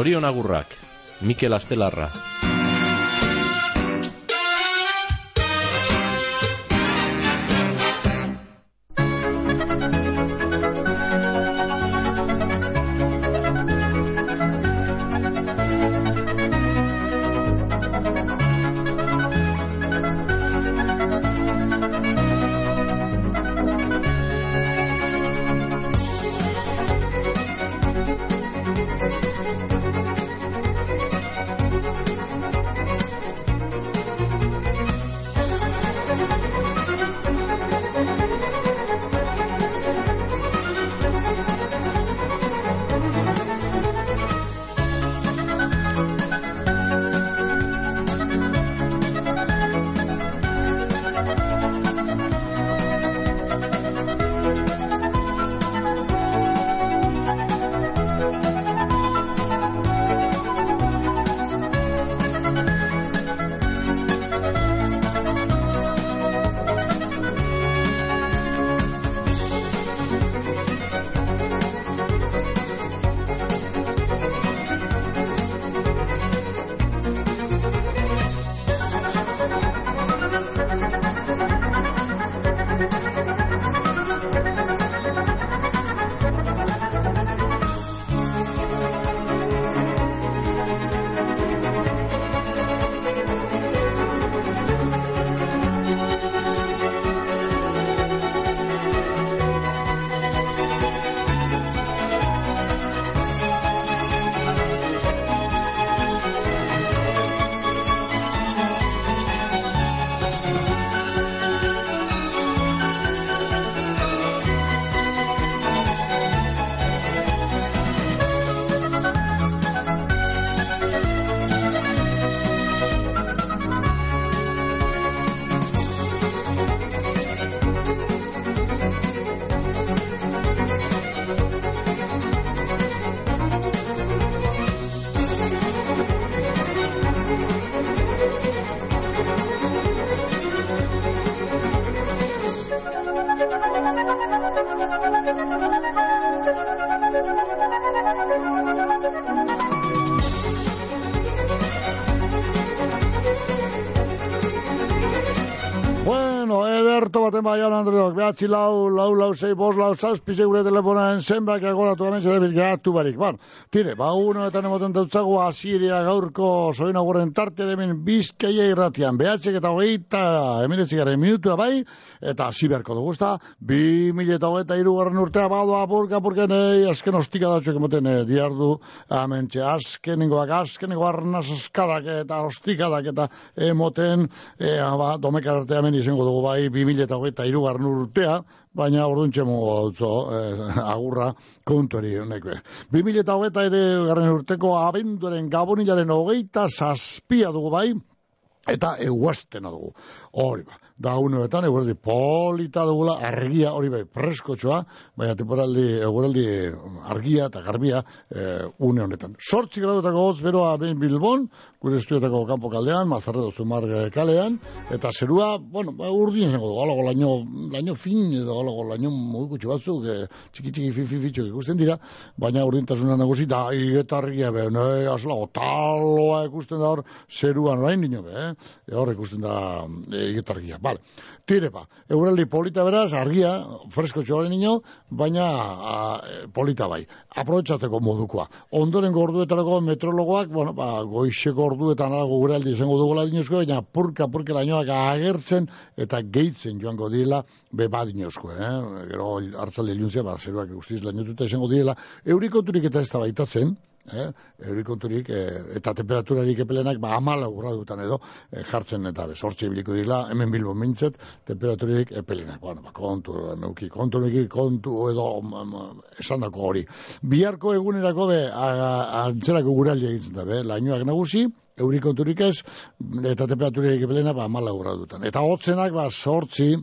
Zorion agurrak, Mikel Astelarra. Behatzi lau, lau, lau, sei, bos, lau, zazpize gure telefonaen zenbak agoratu hemen zede bilgatu barik. Bueno, tire, ba, uno eta nemoten dautzago asiria gaurko soin agurren tarte hemen bizkeia irratian. Behatzek eta hogeita emiretzi garen minutua bai, eta hasi beharko dugu, ezta? Bi mila eta hogeita irugarren urtea, bado apurka, apurka, nei, azken ostika datxok emoten eh, diardu, amentxe, azkenengoak, azkenengo arnaz oskadak eta ostikadak eta emoten, e, ba, domekar arte hemen izango dugu bai, bi mila eta hogeita irugarren urtea, baina orduan txemo gautzo, eh, agurra kontuari honek be. Bi mila eta hogeita ere garren urteko abenduaren gabonilaren hogeita zazpia dugu bai, eta eguaztena dugu. Hori ba, da unoetan eguraldi polita dugula, argia, hori bai, preskotxoa, baina temporaldi, eguraldi argia eta garbia e, une honetan. Sortzi gradutako hotz beroa ben Bilbon, gure estuetako kanpo kaldean, mazarre dozu kalean, eta zerua, bueno, ba, urdin zengo dugu, alago laino, laino fin, edo alago laino mogikutxo batzuk, e, txiki txiki fi fi fitxok ikusten dira, baina urdintasuna nagusi, da, eta argia be, ne, azlago, taloa ikusten da hor, zeruan orain dino be, eh? E, hor ikusten da e, argia. Vale. Tire ba, euraldi polita beraz, argia, fresko txoaren ino, baina a, polita bai. Aprobetxateko modukoa. Ondoren gorduetarako metrologoak, bueno, ba, goixeko orduetan alago euraldi izango dugula dinozko, baina purka, purka lainoak agertzen eta gehitzen joango dila be badinozko, eh? Gero hartzalde iluntzia, ba, zeruak guztiz lainotuta izango dila. Eurikoturik eta ez da baitatzen, eh, eurikonturik eh, eta temperaturarik epelenak ba amala gradutan edo eh, jartzen eta bez, hortxe biliko dira, hemen bilbo mintzet, temperaturarik epelenak. Bueno, ba, kontu, neuki, kontu, neuki, kontu edo um, esan dako hori. Biharko egunerako be, antzerako guraldi egitzen da, be, lainoak nagusi, eurikonturik ez, eta temperaturarik epelenak ba amala gradutan. Eta hotzenak, ba, sortzi,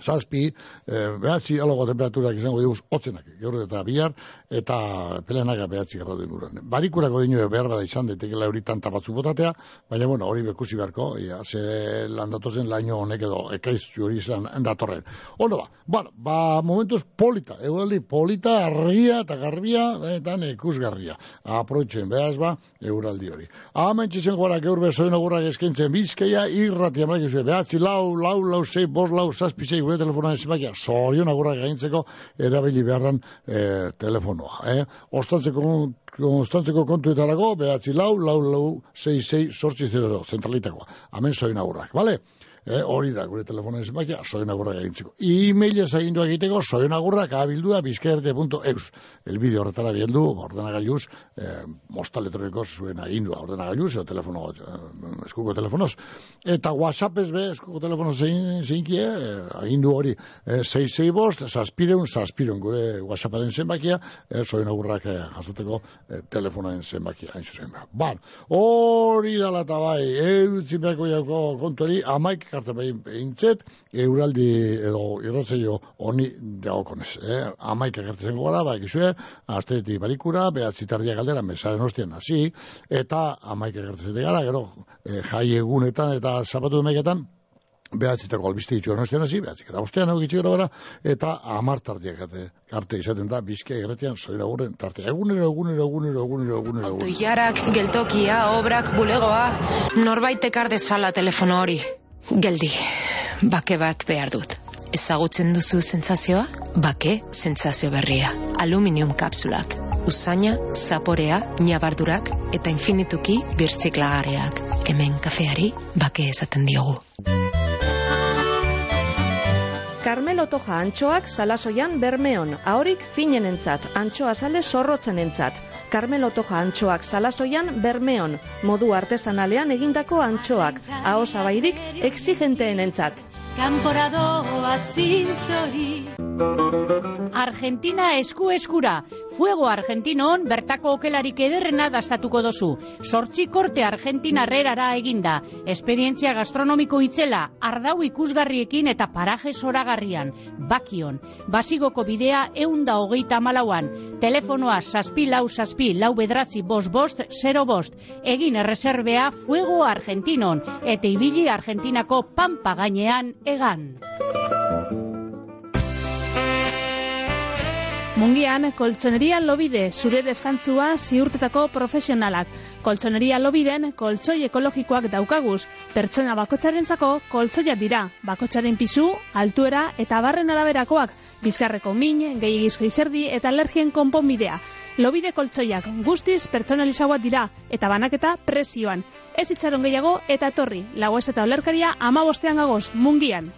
zazpi, e, behatzi alogo temperaturak izango diguz, otzenak, gaur eta bihar, eta pelenaka behatzi gara inguruan. Barikurako dino behar bada izan daitekela euritan tabatzu botatea, baina bueno, hori bekusi beharko, ia, ze landatozen laino honek edo ekaiz juri izan datorren. Ono ba, bueno, ba, momentuz polita, euraldi polita, argia eta garbia, eta ikusgarria. Aproitzen, behaz ba, euraldi hori. Hemen txizen gora, gaur bezoen agurrak eskentzen bizkaia, irratia maik behatzi lau, lau, lau, sei, bos, lau, zazpi, sei, gure telefonoan ezibakia, sorion agurrak gaintzeko erabili beharran e, telefonoa. Eh? Ostantzeko, ostantzeko kontuetarago, behatzi lau, lau, lau, sei, sei, sortzi, zero, zentralitakoa. Hemen zoin agurrak, bale? Eh, hori da gure telefonen zenbakia, soen agurra gaintzeko. E-mailez agindu egiteko, soen agurra kabildua bizkerte.eus. El bideo horretara bieldu, ordenagailuz, eh, mosta elektroniko zuen agindua ordenagailuz, o telefono, eh, eskuko telefonoz. Eta WhatsApp ez be, eskuko telefono zein, zeinkie, eh, agindu hori, eh, 6 bost, saspireun, saspireun, gure WhatsApparen zenbakia, eh, soen agurrak eh, jasoteko eh, telefonoen zenbakia, hain zuzen. Ban, hori dala eta bai, eutzin behako jako kontuari, amaik karte behintzet, euraldi edo irratzaio honi dagokonez. Eh? Amaik ekarte zengo gara, ba, egizue, asteretik barikura, behatzi tardia galdera, mesaren ostien hasi, eta amaik ekarte zengo gara, gero, eh, jai egunetan eta zapatu demeketan, behatzitako albiste ditu ernostean hasi, behatzik eta bostean hau gitzik gara, eta amar tardiak arte, arte izaten da, bizkia erretian, zoira guren, tarte, egunero, egunero, egunero, egunero, egunero, egunero. Geltokia, obrak, bulegoa, norbait ekarde sala telefono hori. Geldi, bake bat behar dut. Ezagutzen duzu sentsazioa? Bake, sentsazio berria. Aluminium kapsulak. Usaina, zaporea, nabardurak eta infinituki birtziklagareak. Hemen kafeari bake esaten diogu. Carmelo Toja antxoak salasoian bermeon, ahorik finen entzat, antxoa sale zorrotzen entzat. Carmelo Toja antxoak salasoian bermeon, modu artesanalean egindako antxoak, aho zabairik exigenteen entzat. Argentina esku eskura Fuego Argentinon bertako okelarik ederrena dastatuko dozu. Sortzi korte Argentina herrerara eginda. Esperientzia gastronomiko itzela, ardau ikusgarriekin eta paraje soragarrian. Bakion, basigoko bidea eunda hogeita malauan. Telefonoa saspi lau saspi lau bedratzi bost bost, zero bost. Egin erreserbea Fuego Argentinon. Eta ibili Argentinako pampa gainean egan. Mungian, koltsoneria lobide, zure deskantzua ziurtetako profesionalak. Koltsoneria lobiden, koltsoi ekologikoak daukaguz. Pertsona bakotxarentzako koltsoiak dira. Bakotxaren pisu, altuera eta barren araberakoak. Bizkarreko min, gehiagizko izerdi eta alergien konponbidea. Lobide koltsoiak guztiz pertsonalizagoak dira eta banaketa presioan. Ez itxaron gehiago eta torri. Lagoez eta olerkaria ama bostean gagoz, mungian.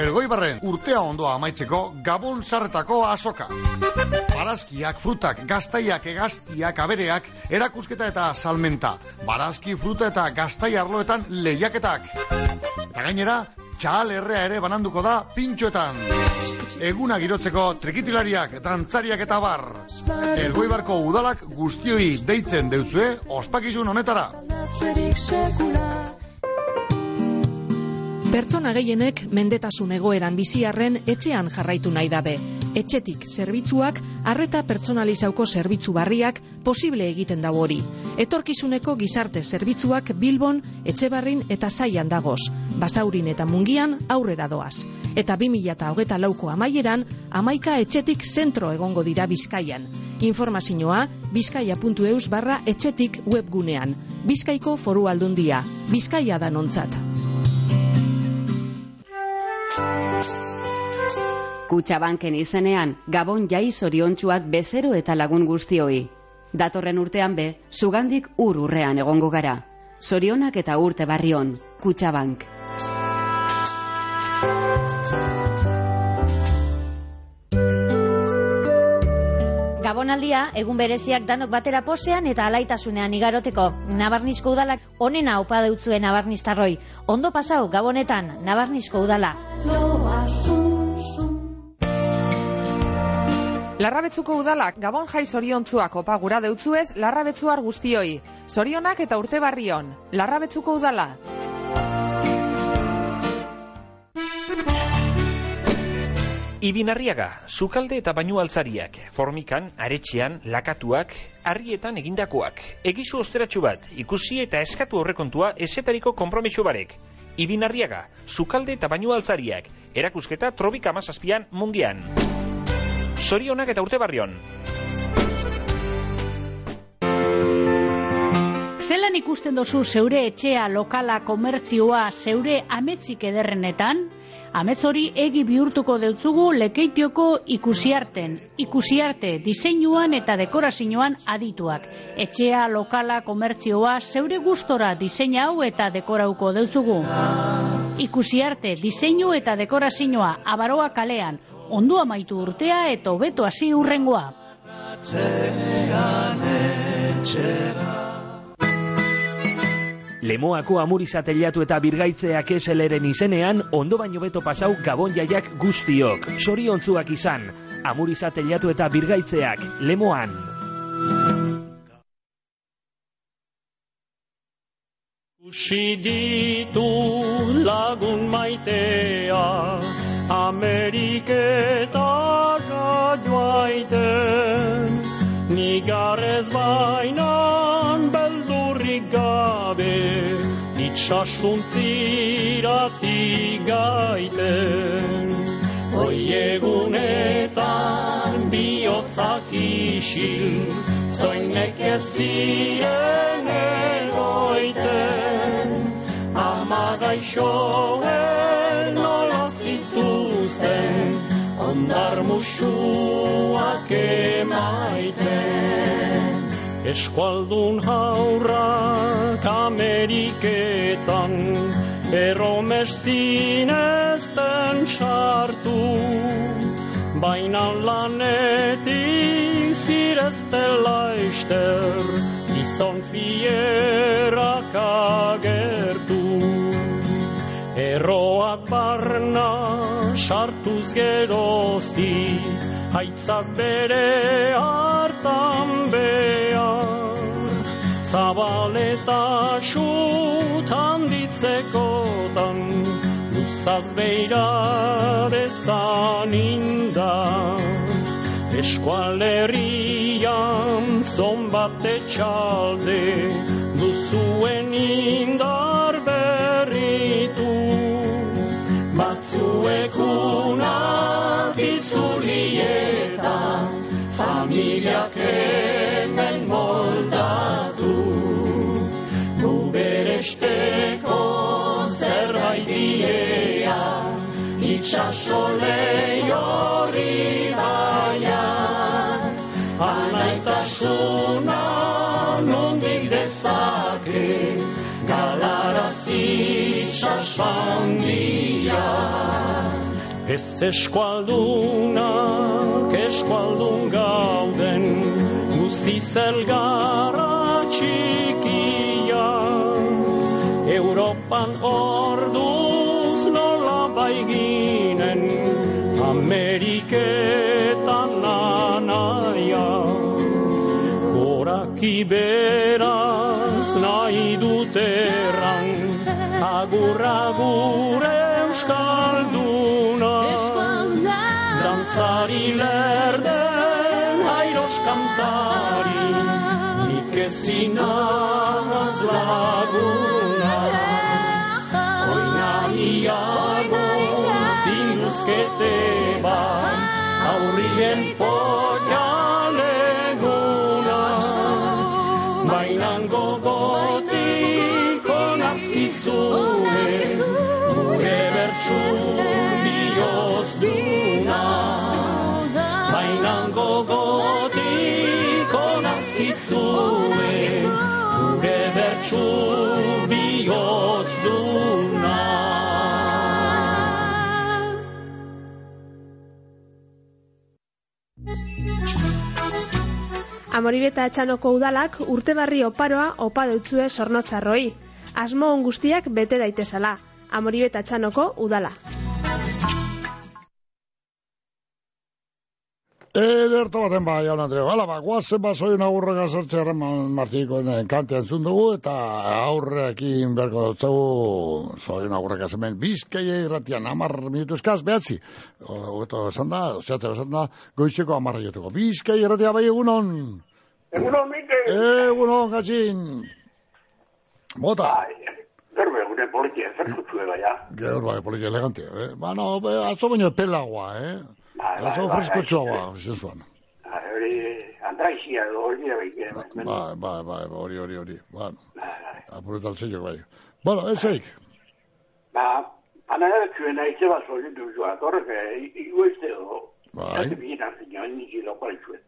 Elgoibarren urtea ondoa amaitzeko Gabon sarretako asoka. Barazkiak, frutak, gaztaiak, egaztiak, abereak, erakusketa eta salmenta. Barazki, fruta eta gaztai arloetan lehiaketak. Eta gainera, txal errea ere bananduko da pintxoetan. Eguna girotzeko trikitilariak, dantzariak eta bar. Elgoibarko udalak guztioi deitzen deutzue ospakizun honetara. Pertsona gehienek mendetasun egoeran biziarren etxean jarraitu nahi dabe. Etxetik zerbitzuak, arreta pertsonalizauko zerbitzu barriak posible egiten dago hori. Etorkizuneko gizarte zerbitzuak Bilbon, Etxebarrin eta Zaian dagoz. Basaurin eta Mungian aurrera doaz. Eta 2008 lauko amaieran, amaika etxetik zentro egongo dira Bizkaian. Informazioa, bizkaia.eus barra etxetik webgunean. Bizkaiko foru aldundia. Bizkaia da Kutxabanken izenean, Gabon jai zoriontsuak bezero eta lagun guztioi. Datorren urtean be, sugandik ur urrean egongo gara. Zorionak eta urte barrion, Kutxabank. Gabonaldia, egun bereziak danok batera posean eta alaitasunean igaroteko. Nabarnizko udalak onena opa deutzuen nabarniztarroi. Ondo pasau, Gabonetan, Nabarnizko udala. Larrabetzuko udalak Gabon jai zoriontsuak opa gura deutzuez larrabetzuar guztioi. Sorionak eta urte barrion. Larrabetzuko udala. Ibinarriaga, sukalde eta bainu altzariak, formikan, aretxean, lakatuak, harrietan egindakoak. Egizu osteratxu bat, ikusi eta eskatu horrekontua esetariko konpromiso barek. Ibinarriaga, sukalde eta bainu altzariak, erakusketa trobik amazazpian mungian. Sorionak eta urte barrion. Zelan ikusten dozu zeure etxea, lokala, komertzioa, zeure ametzik ederrenetan? Amets hori egi bihurtuko deutzugu lekeitioko ikusiarten. Ikusiarte, diseinuan eta dekorazioan adituak. Etxea, lokala, komertzioa, zeure gustora diseina hau eta dekorauko deutzugu. Ikusiarte, diseinu eta dekorazioa, abaroa kalean. Ondo amaitu urtea eta hobeto hasi urrengoa. Lemoako amurizateliatu eta birgaitzeak eseleren izenean, ondo baino beto pasau gabon jaiak guztiok. Soriontzuak izan, amurizateliatu eta birgaitzeak, lemoan. Usi ditu lagun maitea, Ameriketara joaiten, Nigarez bainan beldurrik gabe, Itxasuntzirati gaiten. Hoi egunetan bihotzak isil, Zoinek ez ziren egoiten. Ama gaixoen nola zituzten, Ondar musuak emaiten. Eskualdun haurrak Ameriketan, Erromes zinezten sartu, Baina lanetik zireztela ester, Izon fierak agertu. Erroak barna sartuz gerozti, Haitzak bere hartan behar, Zabaleta xut handitzekotan, Luzaz beira dezan indar. Eskualerian zonbat etxalde, Duzuen indar Batzuekunak izulietan, Familiak hemen moldatu. Gu beresteko zerbait diea, Itxaso lehiori baia. Anaitasuna nondik dezake, Galarazi itxasandia. Ez eskualdunak eskualdun gauden, Guzi zelgarra txikia. Europan orduz nola baiginen, Ameriketan anaia. Goraki beraz nahi duterran, Agur agur euskalduna. Dantzari lerden airos kantari, Nik ezinaz laguna. Oina iago zinduzkete bat, Aurrien potxaleguna. Bioz duna. Bainan gogotik onarskitzune, Gure bertsu bioz duna. Amoribeta etxanoko udalak urte barri oparoa opa deutzue sornotzarroi. Asmo on guztiak bete daitezala. Amoribeta etxanoko udala. Ederto baten ba, jaun Andreo. Hala, ba, guazen ba, soin aurrega sartxe erreman martiko kantean zundugu, eta aurrekin berko dutzagu, soin aurrega zemen, bizkaia irratian, amar minutu eskaz, behatzi. Ogeto esan da, zehatze esan da, goizeko amarra jotuko. Bizkaia irratia bai egunon. Egunon, Mike. Egunon, gatxin. Bota. Bai, Gerbe, gure politia, zer zutzuela, ja. Geur, bai, politia elegante. Eh? Ba, no, be, atzo baino pelagoa, eh? Bai, bai, Atzo bai, freskotxoa, bai. ba, zenzuan. Bai, Hori, andraizia, hori da behik. Bai, bai, bai, hori, hori, hori. Bueno, Bai, apuretal zeio, bai. Bueno, ez eik. Ba, ana zuen aize bat zoritu zua, torrek, iguizte do. Bai. Zate bina zina, niki lokal zuen.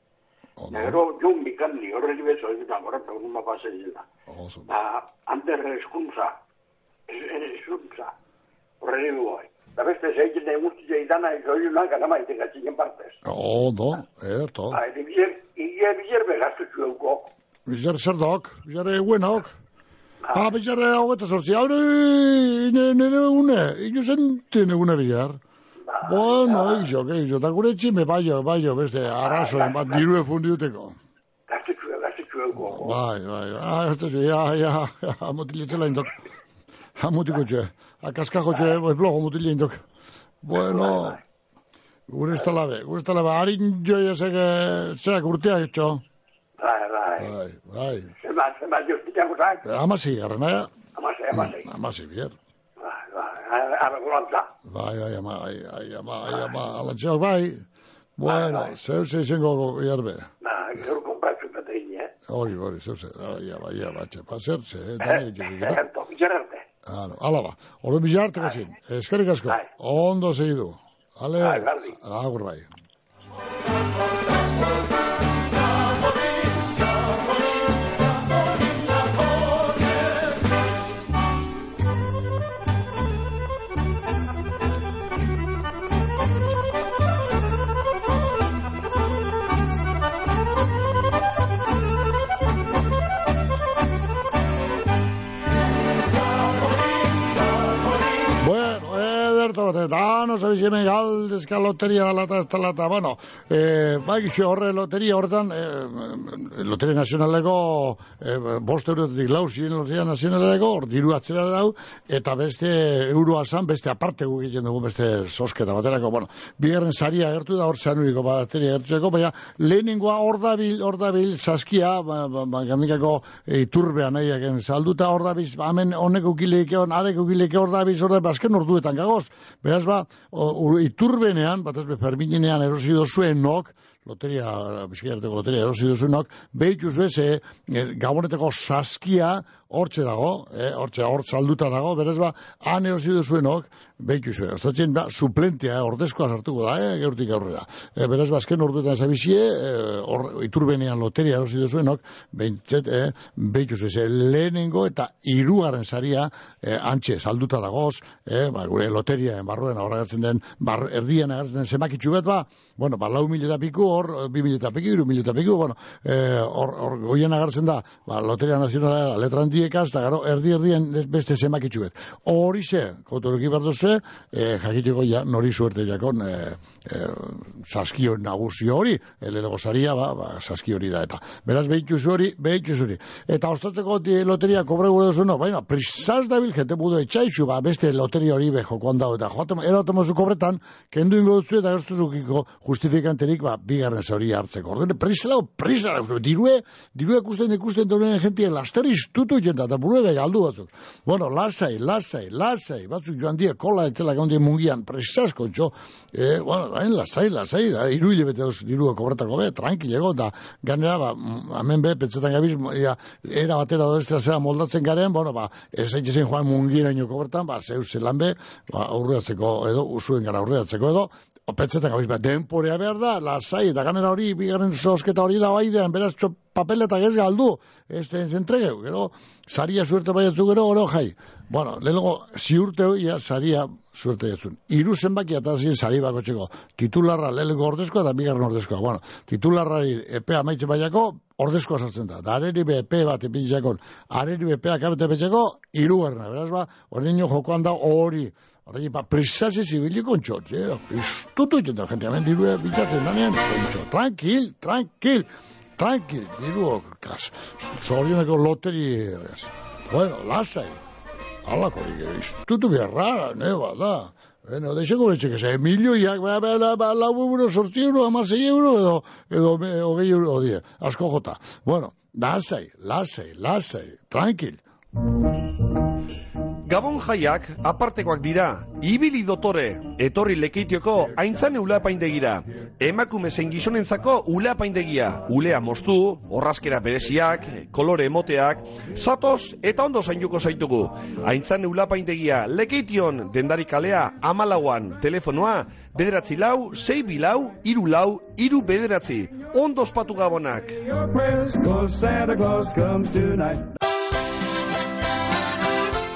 Ondo, Gero, jon bikanni, horrek bezo, eta horretak numa pasa zela. oso. Ba, anterre eskuntza, eskuntza, horrek bai. Da beste zeitzen da guztia idana, zoiunak, anama itekatzen partez. Ondo, ederto. Ba, edi bizer, igia bizer begaztu zueuko. Bizar zer dok, bizar eguenok. Ah, bizar hogeta sortzi, haure, nire une, ino zenten egune bizar. Bueno, iso, que iso, eta gure txime, baio, baio, beste, arrazoen bat, dirue fundiuteko. Gaztu zue, gaztu zueuko. Bai, bai, ah, ez da zu, ja, ja, ja, mutiletzela indok. Ha, mutiko txue, akaskajo txue, bai, blogo mutile indok. Bueno, gure ez talabe, gure ez talabe, harin joi ezek, zerak urteak etxo. Bai, bai. Bai, bai. Zema, zema, justitzako zak. Amasi, garrana, amase. amasi, bier. Bai, bai, ara gulantza. Bai, bai, ama, ai, ai, ama, ai, ama, alantxeok, bai. Bueno, zeu ze izango hierbe. Ba, gero kompratzu petein, eh? Hori, hori, zeu ze, ai, ama, ai, ama, txe, pasertze, eh, dani etxetik, eh? No, ala ba, hori bilarte gazin, eskerrik asko, ondo segidu. Ale, Bai, gardi. agur bai. Eta no sabes hemen galdezka loteria da lata ez da lata, bueno, eh, bai gixo horre loteria horretan, eh, loteria nazionaleko eh, bost eurotetik lau ziren loteria nazionaleko, diru atzera dau, eta beste euroa zan, beste aparte gu egiten dugu beste sosketa baterako, bueno, bigarren saria agertu da, hor zeanuriko bateria agertueko, baina lehenengoa hor dabil, saskia, ba, ba, ba, gamikako e, iturbean nahiaken salduta hor dabil, hemen honeko ukileke, hon, areko ukileke hor dabil, hor dabil, azken orduetan gagoz, beraz ba, o, iturbenean, bat ez be, Ferminean erosi dozuen nok, loteria, bizkaiarteko loteria erosi duzuenok, behitu zuez, e, e, gaboneteko saskia hortxe dago, e, hortxe hort salduta dago, berez ba, han erosi duzuenok, behitu zuen, ostatzen ba, suplentia, eh, ordezkoa sartuko da, eh, geurtik aurrera. E, berez ba, azken orduetan zabizie, e, or, iturbenean loteria erosi duzuenok, behintzet, e, behitu zuez, e, lehenengo eta hirugarren saria, e, antxe, salduta dagoz, e, ba, gure loteria barruen agertzen den, bar, erdian agertzen den zemakitxu bat, ba, bueno, ba, lau mila piku, hor, bi mila piku, iru mila piku, bueno, e, hor, hor, goien agertzen da, ba, loteria nazionala, letra handiekaz, eta gero, erdi erdien beste zemakitxu bat. Horixe, kotoruki behar duzu, e, jakiteko ja, nori suerte jakon, e, e, saskio nagusio hori, elelego saria, ba, ba, saskio hori da, eta beraz, behitu hori, behitu hori. Eta ostateko loteria kobre gure duzu, no, baina, prisaz dabil, jente budu etxaixu, ba, beste loteria hori be jokoan dago, eta joatem, erotemozu kobretan, kendu ingo dutzu, eta gertuzukiko justifikanterik, ba, bigarren zauri hartzeko. Ordene, prisa lau, prisa lau, dirue, dirue ikusten ikusten duen jentia, laster iztutu jenta, eta burue gai aldu batzuk. Bueno, lasai, lasai, lasai, batzuk joan die, kola etzela gaundia mungian, presasko, txo, e, bueno, bain, lasai, lasai, da, iru hilabete dauz dirua kobretako be, tranquilego, eta ganera, ba, mm, hemen be, petzetan gabiz, ja, era batera doestra zera moldatzen garen, bueno, ba, ez zen joan mungiraino kobretan, ba, zeu zelan be, ba, aurreatzeko edo, usuen gara aurreatzeko edo, Opetzetan gabiz, ba, denporea behar da, lasai, eta ganera hori, bigarren zosketa hori da baidean, beraz, txop, papeletak ez galdu, ez den zentrege, gero, saria suerte baiatzu gero, oro jai. Bueno, lehenko, ziurte hoi, ja, saria suerte jatzun. Iru zenbaki eta zin sari bako txeko. Titularra lehenko ordezkoa eta bigarren ordezkoa. Bueno, titularra epea maitze baiako, ordezkoa sartzen da. Da, areri be epe bat epintzakon, areri be epea kabete betxeko, iru garrana. Beraz ba, hori jokoan da hori. Hori, ba, prestazio zibili kontxot, eh? Istutu iten da, gente, hemen dirue bitzaten danean. Tranquil, tranquil, tranquil. Zorioneko loteri, ez. Bueno, lasai. Istutu beharra, da. Que se milioiak, ba, ba, ba, ba, lau euro, euro, amasei euro, edo, edo, hogei euro, asko jota. Bueno, lasai, lasai, lasai, tranquil. Gabon jaiak apartekoak dira, ibili dotore, etorri lekeitioko aintzane uleapaindegira. Emakume zein gizonentzako uleapaindegia, ulea moztu, horrazkera bereziak, kolore emoteak, zatoz eta ondo zainduko zaitugu. Aintzane uleapaindegia, lekeition, dendari kalea, amalauan, telefonoa, bederatzi lau, zei bilau, iru lau, iru bederatzi. Ondo ospatu gabonak.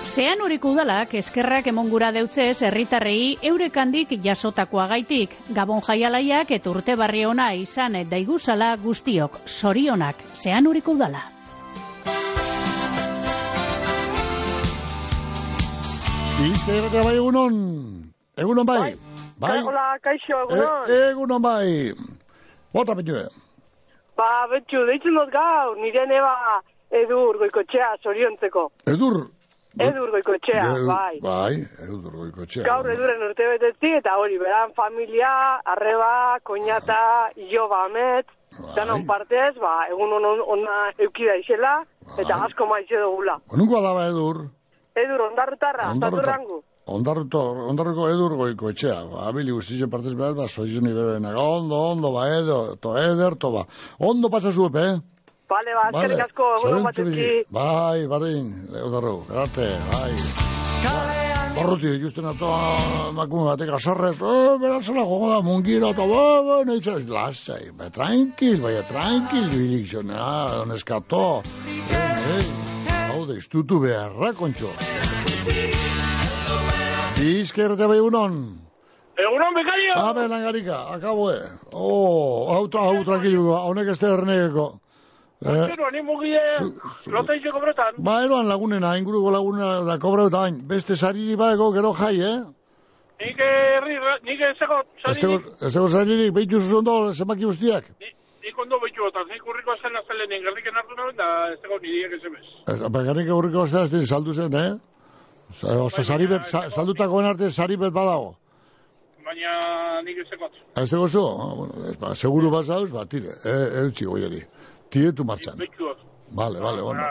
Zean horiko udalak eskerrak emongura deutzez herritarrei eurekandik jasotakoa gaitik. Gabon jaialaiak eta urte barri ona izan daiguzala guztiok. Sorionak, zean horiko udala. Izte egotea bai egunon. Egunon bai. Bai. Hola, kaixo, egunon. E, egunon bai. Bota betxue. Ba, betxu, deitzen dut gaur, nire neba edur goikotxea, soriontzeko. Edur? Edur goikotxea, bai. Bai, edur goikotxea. Gaur eduren urte betetzi, eta hori, beran familia, arreba, koñata, iloba amet, bai. danon partez, ba, egun on, ona eukida izela, eta Bai. asko maize dugula. Nunko daba edur? Edur, ondarrutarra, taturrangu. Ondarruto, ondarruko edur goiko etxea. Ba, abili guztizen partez behar, ba, soizuni bebenak. Ondo, ondo, ba, edo, to eder, to, ba. Ondo pasa zuep, eh? Bale, ba, eskerrik asko, egun on batezki. Bai, bardin, ondarru, erarte, bai. Barruti, justen atzo, makume batek asarrez, eh, beratzela gogo da, mungira, eta, ba, ba, nahi zer, lasai, ba, tranquil, bai, tranquil, bilik zion, ah, oneskato, eh, eh, hau da, istutu beharra, kontxo. Bizkerte bai unon. Egunon, bekario! Abe, langarika, akabo, eh. Oh, hau, hau, tranquilu, honek ez da ernegeko. Eh, brotan. Ba, eroan lagunena, inguruko lagunena da kobra eta hain. Beste sariri badeko gero jai, eh? Nik herri, nik ezeko, Ez tego, ez tego saririk, behitu zuzondo, zenbaki guztiak. nik ondo behitu botan, nik urriko zen azalenen gerriken hartu nahi, da ez dago nire ezemez. Ez, Bakarrik aurriko ez da, ez den saldu zen, eh? Osa, osa saribet, sa, saldutakoen arte saribet badago. Baina nik ezeko. Ez tego zu? Ah, bueno, ez, ba, seguru bazauz, ba, tire, eh, eutxi goiari. Tietu martxan. Behitu bot. Vale, vale, bueno.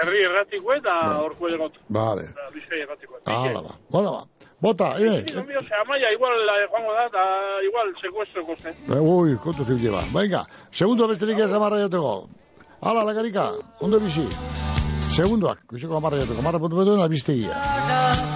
Herri erratiko eta horko egot. Vale. Bizkai erratiko. Hala ba. Bueno, ba. Bota, eh, Nik onbio, ze amaia, igual eh, joango da, eta igual sekuestro koste. Eh, Ui, kontu zibile ba. Venga, segundo besterik ez amarra jateko. Hala, lagarika, ondo bizi. Segundoak, kuxeko amarra jateko. Amarra puntu betu albiztegia.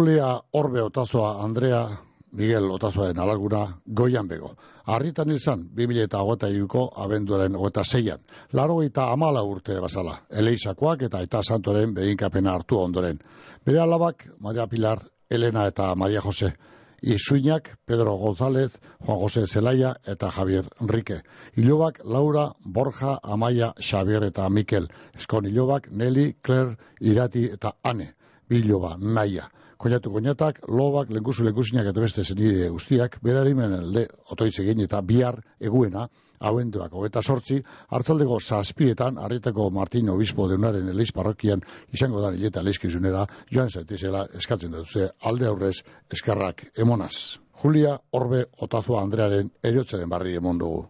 Julia Orbe Otazoa, Andrea Miguel Otazoaren alaguna goian bego. Arritan izan, 2000 eta hogeta iruko abenduaren hogeta zeian. Laro eta amala urte basala. Eleisakoak eta eta santoren behinkapena hartu ondoren. Bere alabak, Maria Pilar, Elena eta Maria Jose. Izuinak, Pedro González, Juan José Zelaya eta Javier Enrique. Ilobak, Laura, Borja, Amaia, Xavier eta Mikel. Eskon ilobak, Nelly, Claire, Irati eta Ane. biloba, naia. Koñatu koñatak, lobak, lenkusu lenkusinak eta beste zenide guztiak, berarimen elde, otoitz egin eta bihar eguena, hauenduak, hogeta sortzi, hartzaldeko zazpietan, harritako Martin Obispo deunaren eleiz parrokian, izango da hileta leizkizunera, joan zaitizela eskatzen dut, ze alde aurrez eskarrak emonaz. Julia Orbe Otazua Andrearen eriotzaren barri emon dugu.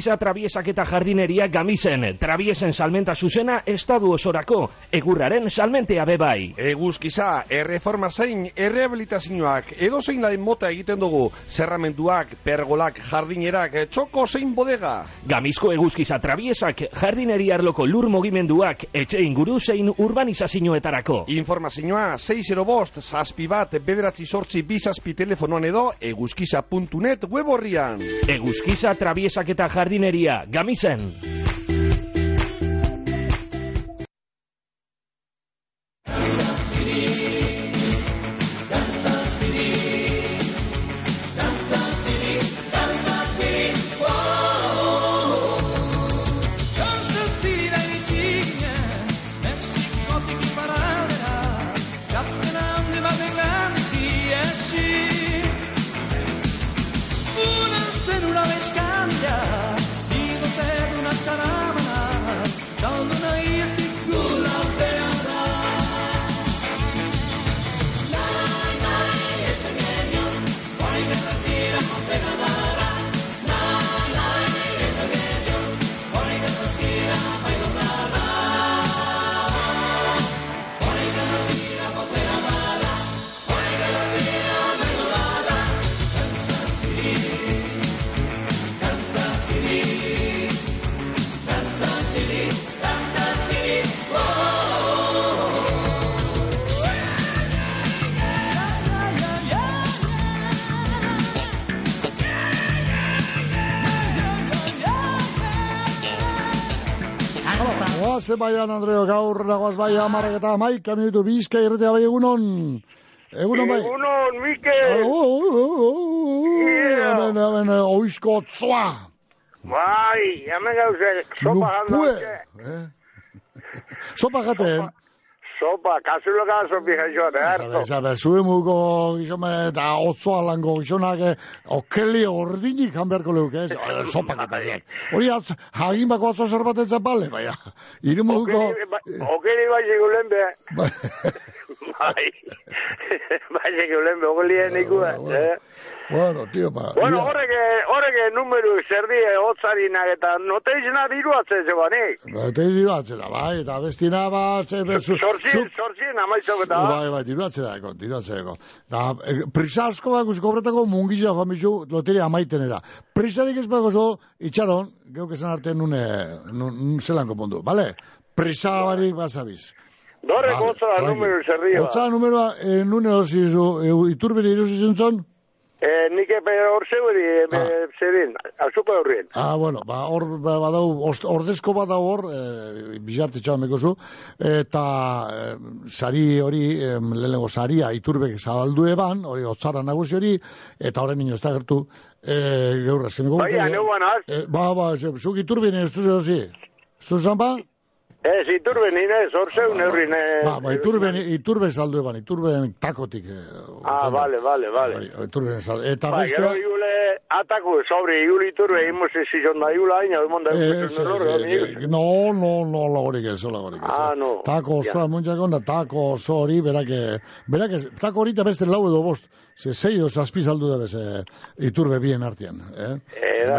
Eguzkiza trabiesak eta jardineria gamisen, trabiesen salmenta zuzena estadu osorako, egurraren salmentea bebai. Eguzkiza, erreforma zein, errehabilitazioak, edo zein laren mota egiten dugu, zerramenduak, pergolak, jardinerak, txoko zein bodega. Gamizko eguzkiza trabiesak, jardineria arloko lur mogimenduak, etxe inguru zein urbanizazioetarako. Informazioa, 6 bost, zazpi bat, bederatzi sortzi bizazpi telefonoan edo, eguzkiza.net web horrian. Eguzkiza trabiesak eta jardineria, gamisen. Oaze baian, Andreo, gaur nagoaz bai amarrak eta maika minutu bizka irretea bai egunon. Egunon bai. Egunon, Mikel. Hemen, hemen, oizko tzoa. Bai, hemen gauze, sopa janda. Eh? Sopa jaten. Sopa, kasuloka sopi jaixoa, Zabe, beharto. zabe, zue mugo gizome eta otzoa lango gizonak eh, okeli ordinik hanberko leuke, ez? Eh, Sopa jaten. Hori atz, hagin bako atzo zerbaten zapale, baina. Ire muguko... Okeri bai segulen be. Bai. Bai. Bai segulen be, ogelien ikua. eh? Bueno, tío, ba... Bueno, horrek, horrek numeru zerdi otzarinak eta noteizena diruatzen zegoanik. Eta diru atzera, bai, eta bestina bat, ze, bezu, Sortzien, sortzien, amaitzok eta. Bai, bai, diru atzera eko, diru atzera eko. Da, e, prisa asko bak uskobretako mungizia joan bizu loteria amaitenera. Prisarik ez bako zo, itxaron, geuk esan arte nune, nun, nun zelanko puntu, bale? Prisa barik basabiz. Dorrek Vale, otza da tranqui. numeru zerdia. Otza numeroa, e, nune zu, e, iturberi irusi zintzon? Eh, nik epe hor zeuri, ah. zerin, azuko horrien. Ah, bueno, ba, hor, ba, badau, ordezko badau hor, e, bizarte txaban zu, eta e, sari hori, e, lehenengo saria, iturbek zabaldu eban, hori otzara nagusi hori, eta horren ino ez da gertu, e, gaur azkeneko. Bai, aneuan az. E, ba, ba, zuk iturbien ez duzu zi. Zuzan ba? Ez, iturben inez, hor zeu neurrin. Eh, Ba, ba, iturben, iturben saldu eban, iturben takotik. E, Ah, vale, vale, vale. iturben saldu. Eta Ba, gero beste... iule ataku, sobre, iule iturbe, imos ezizon da iula, haina, emon da, Ez, ez, ez, no, no, no, lagorik ez, lagorik ez. Ah, no. Tako osoa, muntxak onda, tako oso hori, berak, eh, berak, ez- tako hori eta beste lau edo bost, ze zei o zazpi saldu da bez, eh, iturbe bien artean, eh?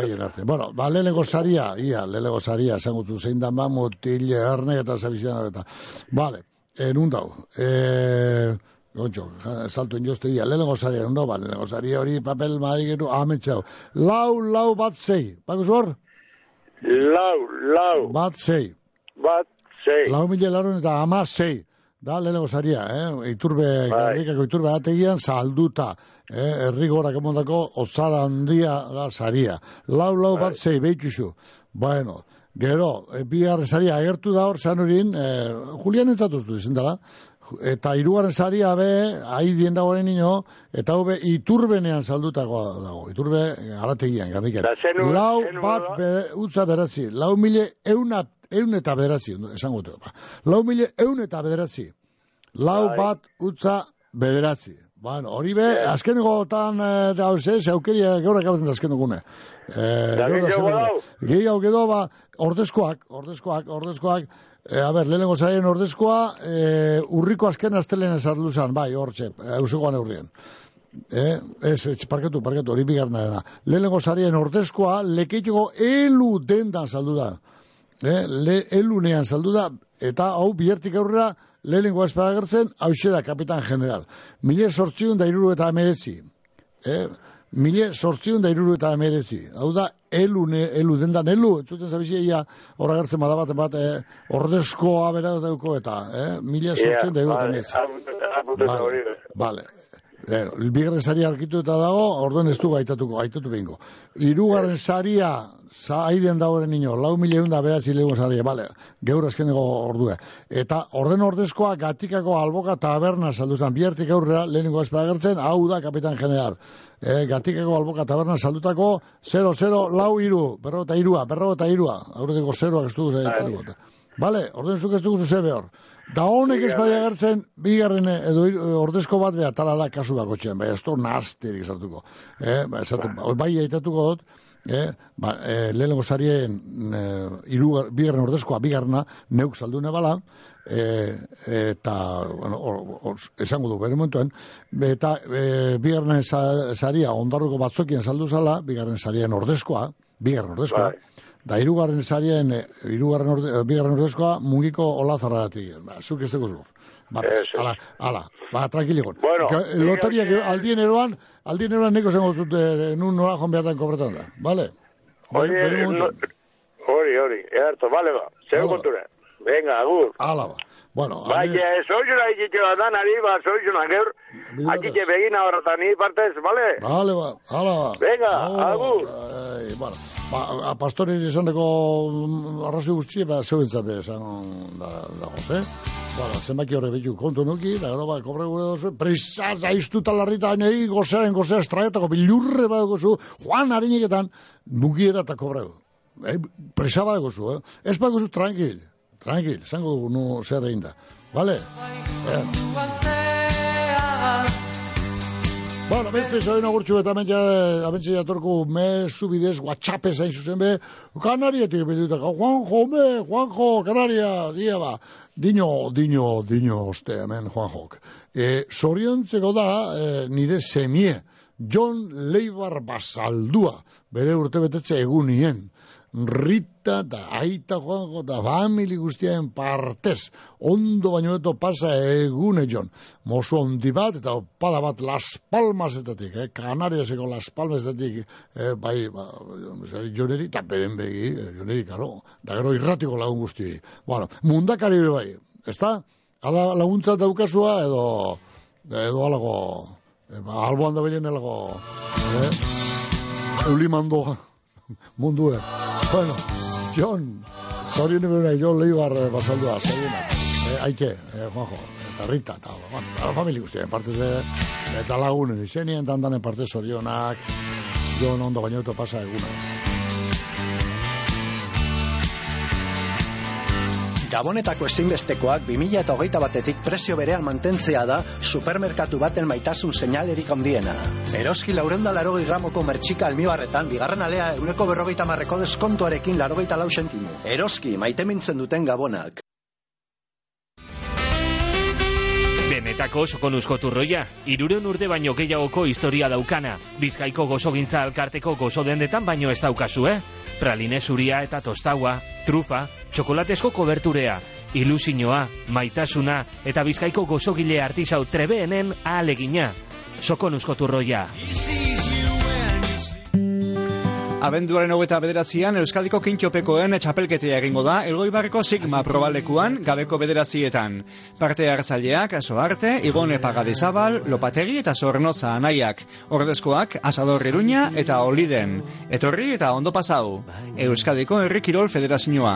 Bien artean. Bueno, ba, lehenengo saria, ia, lehenengo saria, zangutu zein da mamut, hil, erne eta zabizian eta, vale, eh, nun dau, eh, Gontxo, ja, saltu inozte ia, lehenengo saria, dau, ba, lehenengo saria hori, papel, madik, ametxau, lau, lau bat zei, bako zor? Lau, lau. Bat zei. Bat, zei. Lau mila laron eta ama zei. Da lehenengo saria, eh? Iturbe, Bai. garrikako iturbe ategian, salduta, eh? Errigorak emondako ozara handia da saria. Lau, lau bat zei, behituzu. Bueno, gero, e, bigarren saria agertu da hor, zean horin, eh, Julian entzatuztu izan dela, eta hirugarren saria be, haidien dagoen nino, eta hobe iturbenean saldutakoa dago, iturbe garriken. Da, zenu- Lau bat be, utza beratzi, lau mile euna, eun eta bederatzi, esango dut. Ba. Lau mile eun eta bederatzi, lau Bai. bat utza bederatzi. Bueno, hori be, azkenegotan eh, da hause, zaukeria gaur akabatzen da azkenegune. Eh, Da, gaur gehiago azkeneko- gedo, ba, ordezkoak, ordezkoak, ordezkoak, E, a ber, lehenengo zaien ordezkoa, e, urriko azken astelen ezartu zan, bai, hortxe, eusegoan eurrien. Eh, ez, ez, parkatu, parkatu, hori bigarna dena. Lehenengo zarien ordezkoa, lekeituko elu dendan saldu da. Eh, le, elunean saldu da, eta hau biertik aurrera, lehenengo espada gertzen, hau da, kapitan general. Mile sortziun da iruru eta emeretzi. Eh, mile sortziun da iruru eta emeretzi. Hau da, elu, ne, elu dendan, elu, entzuten zabizia, horra gertzen badabaten bat, eh, ordezkoa bera dauko eta, eh, mile sortziun da iruru eta emeretzi. Vale, vale. Bueno, bigarren saria arkitu eta dago, orduen ez du gaitatuko, gaitatu behingo. Hirugarren saria, za aiden dagoen nino, lau mileun da behatzi legun saria, bale, geur azkenego ordue. Eta orden ordezkoa gatikako alboka taberna salduzan, bihartik aurrera, lehenengo espedagertzen, hau da kapitan general. E, gatikako alboka taberna saldutako, 0-0, lau iru, berro eta irua, berro eta irua, aurreteko zeroak ez dugu zaitu. Vale, orden zuk ez dugu zuze behor. Da honek ez badia gertzen, bigarren edo hiru- ordezko bat beha tala da kasu bako txen, bai, ez du nazterik sartuko. Eh, ba, esaten, bai aitatuko dut, eh, ba, eh, lehenengo sarien eh, bigarren ordezkoa, bigarna, neuk saldune bala, eh, eta, bueno, or, or, esango du, bere momentuen, eta eh, bigarren sa- saria ondarruko batzokien saldu zala, bigarren sarien ordezkoa, bigarren ordezkoa, Da hirugarren sarien eh, hirugarren orde, eh, bigarren ordezkoa mugiko olazarratik. Ba, zuk ez dugu. Ba, ala, ala. Ba, tranquiligon. Bueno, Ga- Loteriak aldien eroan, aldien eroan neko zengo zut eh, nun nola joan behatan kobretan da. Momentu. no- hori, hori, eharto, bale ba, zeu kontura. Venga, agur. Ala ba. Bueno, Bai, handi- eh, soizuna ikitxe bat da, nari, ba, soizuna, geur, akitxe begina horretan, ni partez, bale? Vale, ba, ala ba. Venga, Oh, agur. Ai, bueno, ba, a pastori izaneko mm, arrazoi guztie, ba, zeu entzate esan da, da eh? Bueno, zenbaki horre betu kontu nuki, da gero, ba, kobre gure dozu, prisa, zaiztu talarrita, nahi, gozearen, gozea, estraietako, bilurre bat gozu, Juan Arineketan, mugiera eta kobre. Eh, prisa bat eh? Ez bat tranquil, tranquil, zango dugu, nu, zer egin da. Vale? Bueno, beste soin agurtxu eta mentxa, abentxe jatorku mesu bidez, whatsappez hain zuzen be, Kanarietik bidutako, Juanjo, me, Juanjo, Kanaria, dia ba, dino, dino, dino, oste, hemen, Juanjok. E, soriontzeko da, e, nire semie, John Leibar Basaldua, bere urte betetze egunien, Rita da aita joango da famili guztiaren partez. Ondo baino eto pasa egune jon. Mosu ondi bat eta opada bat Las Palmasetatik, eh? Kanariaseko Las Palmasetatik, eh, bai, ba, joneri, eta beren begi, eh, joneri, karo, da gero irratiko lagun guzti. Bueno, mundakari bai, ezta? Ala laguntza daukazua edo, edo alago, eh, ba, alboan da behien elago, eh? Eulimandoa mundu Bueno, John, zorien ebena, John Leibar eh, basaldua, zorienak. Eh, aike, eh, Juanjo, eta Rita, eta, bueno, eta familia guztien, parte ze, eta lagunen izenien, tandanen parte zorionak, John ondo bainoeto pasa eguna. Gabonetako ezinbestekoak 2008 batetik prezio berean mantentzea da supermerkatu baten maitasun seinalerik handiena. Eroski laurenda larogei gramoko mertxika almibarretan, bigarren alea euneko berrogeita marreko deskontuarekin larogeita lau sentimo. Eroski, maite mintzen duten gabonak. Benetako sokonuzko turroia, iruren urte baino gehiagoko historia daukana. Bizkaiko gozogintza alkarteko gozo dendetan baino ez daukazu, eh? Praline zuria eta tostaua, trufa, txokolatesko koberturea, ilusinoa, maitasuna eta bizkaiko gozogile artisau trebeenen ahalegina. Sokonuzko turroia. Abenduaren hogeta bederazian, Euskadiko kintxopekoen txapelketea egingo da, Elgoibarreko Sigma probalekuan, gabeko bederazietan. Parte hartzaileak, aso arte, Igone Pagadizabal, Lopategi eta Zornoza anaiak. Ordezkoak, Asador Iruña eta Oliden. Etorri eta ondo pasau. Euskadiko Herri Kirol Federazioa.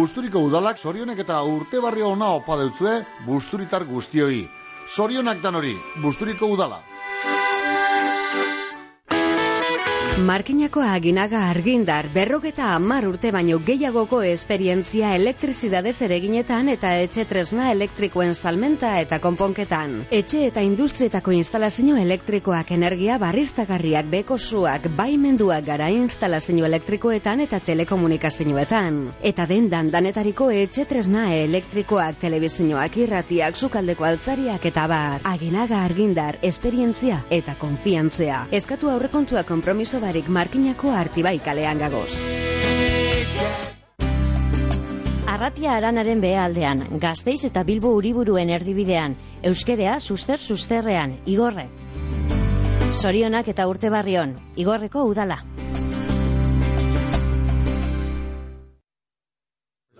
Busturiko udalak zorionek eta urte barri ona opa deutzue busturitar guztioi. Zorionak dan hori, Busturiko udala. Markinako aginaga argindar, berrogeta amar urte baino gehiagoko esperientzia elektrizidadez ereginetan eta etxe tresna elektrikoen salmenta eta konponketan. Etxe eta industrietako instalazio elektrikoak energia barriztagarriak beko zuak, baimenduak gara instalazio elektrikoetan eta telekomunikazioetan. Eta dendan danetariko etxe tresna elektrikoak, telebizioak, irratiak, sukaldeko altzariak eta bar. Aginaga argindar, esperientzia eta konfiantzea. Eskatu aurrekontua konpromiso barik markinako artibai kalean gagoz. Arratia aranaren behealdean, gazteiz eta bilbo uriburuen erdibidean, euskerea suster susterrean, igorre. Sorionak eta urte barrion, igorreko udala.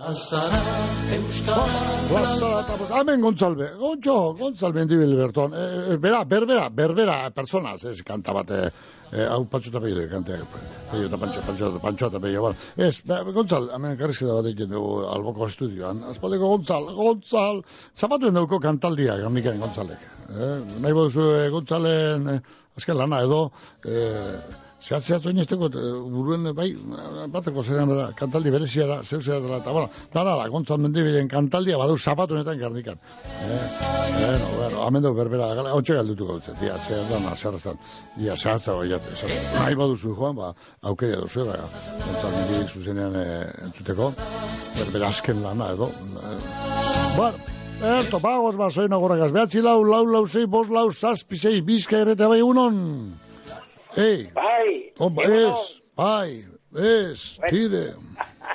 Plazara, Euskara, Plazara, hemen gontzalbe, gontxo, gontzalbe endibil berton. E, e, bera, berbera, berbera, personaz, ez, kanta bat, e, e, hau pantxo eta peio, kanteak, peio eta pantxo, pantxo, pantxo eta peio, bueno. Ez, be, gontzal, hemen karrizketa bat egiten dugu alboko estudioan, azpaldeko gontzal, gontzal, zapatuen dugu kantaldia, gamikain gontzalek. E, nahi boduzu e, gontzalen, e, azken lana edo, e, Zehat, zehat, oin esteko, buruen, bai, bateko zerean da, kantaldi berezia da, zeu zera dela, eta, bueno, dara, la, gontzal mendibiden kantaldia, badu zapatu netan garnikan. Eh, bueno, bueno, hamen dugu berbera, hau txegal dutuko dut, dia, zehat da, zerraztan, dia, zehat zau, ja, nahi baduzu joan, ba, aukeria duzu, ba, gontzal mendibidik zuzenean e, entzuteko, berbera asken lana, edo. E, bueno, Erto, pagos, ba, soy nagorrakaz, behatzi lau, lau, lau, sei, bos, lau, zazpi, sei, bizka errete bai unon. Ei. Bai. Omba, ez, bai, ez, tire.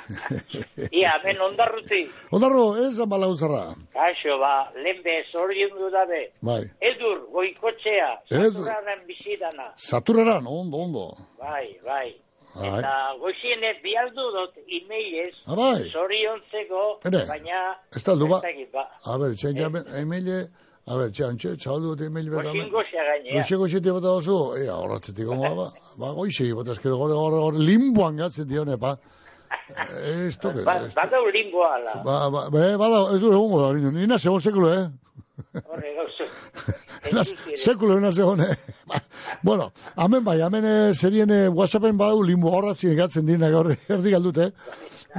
Ia, ben ondarruti. Ondarro, ez amala uzarra. Kaixo, ba, lehenbe zorion du dabe. Bai. Edur, goikotxea, Edur. saturaren bizidana. Saturaran, ondo, ondo. Bai, bai. Bai. Eta goxiene bialdu dut emailez, Ah, bai. zoriontzeko, baina... Ez da, du ba. ba. A ber, txen jaben, emaile, a ber, txan, txaldu dut email beta. Goxin goxia gainea. Goxe, goxe, te bota oso, ea, horratzetik, ongo, ba, ba, goxe, bota eskero, gore, gore, gore, limboan gatzen dione, pa. Ez toke, Ba, ez badau lingoa, ala. Ba, ba, be, bada, ez du egongo da, nina, nina segon sekulo, eh? Horre, gauzo. Sekulo ena segon, eh? Ba, bueno, hemen bai, hemen eh, serien eh, WhatsAppen badu limbo horratzen gatzen dina gaur erdi galdut, eh?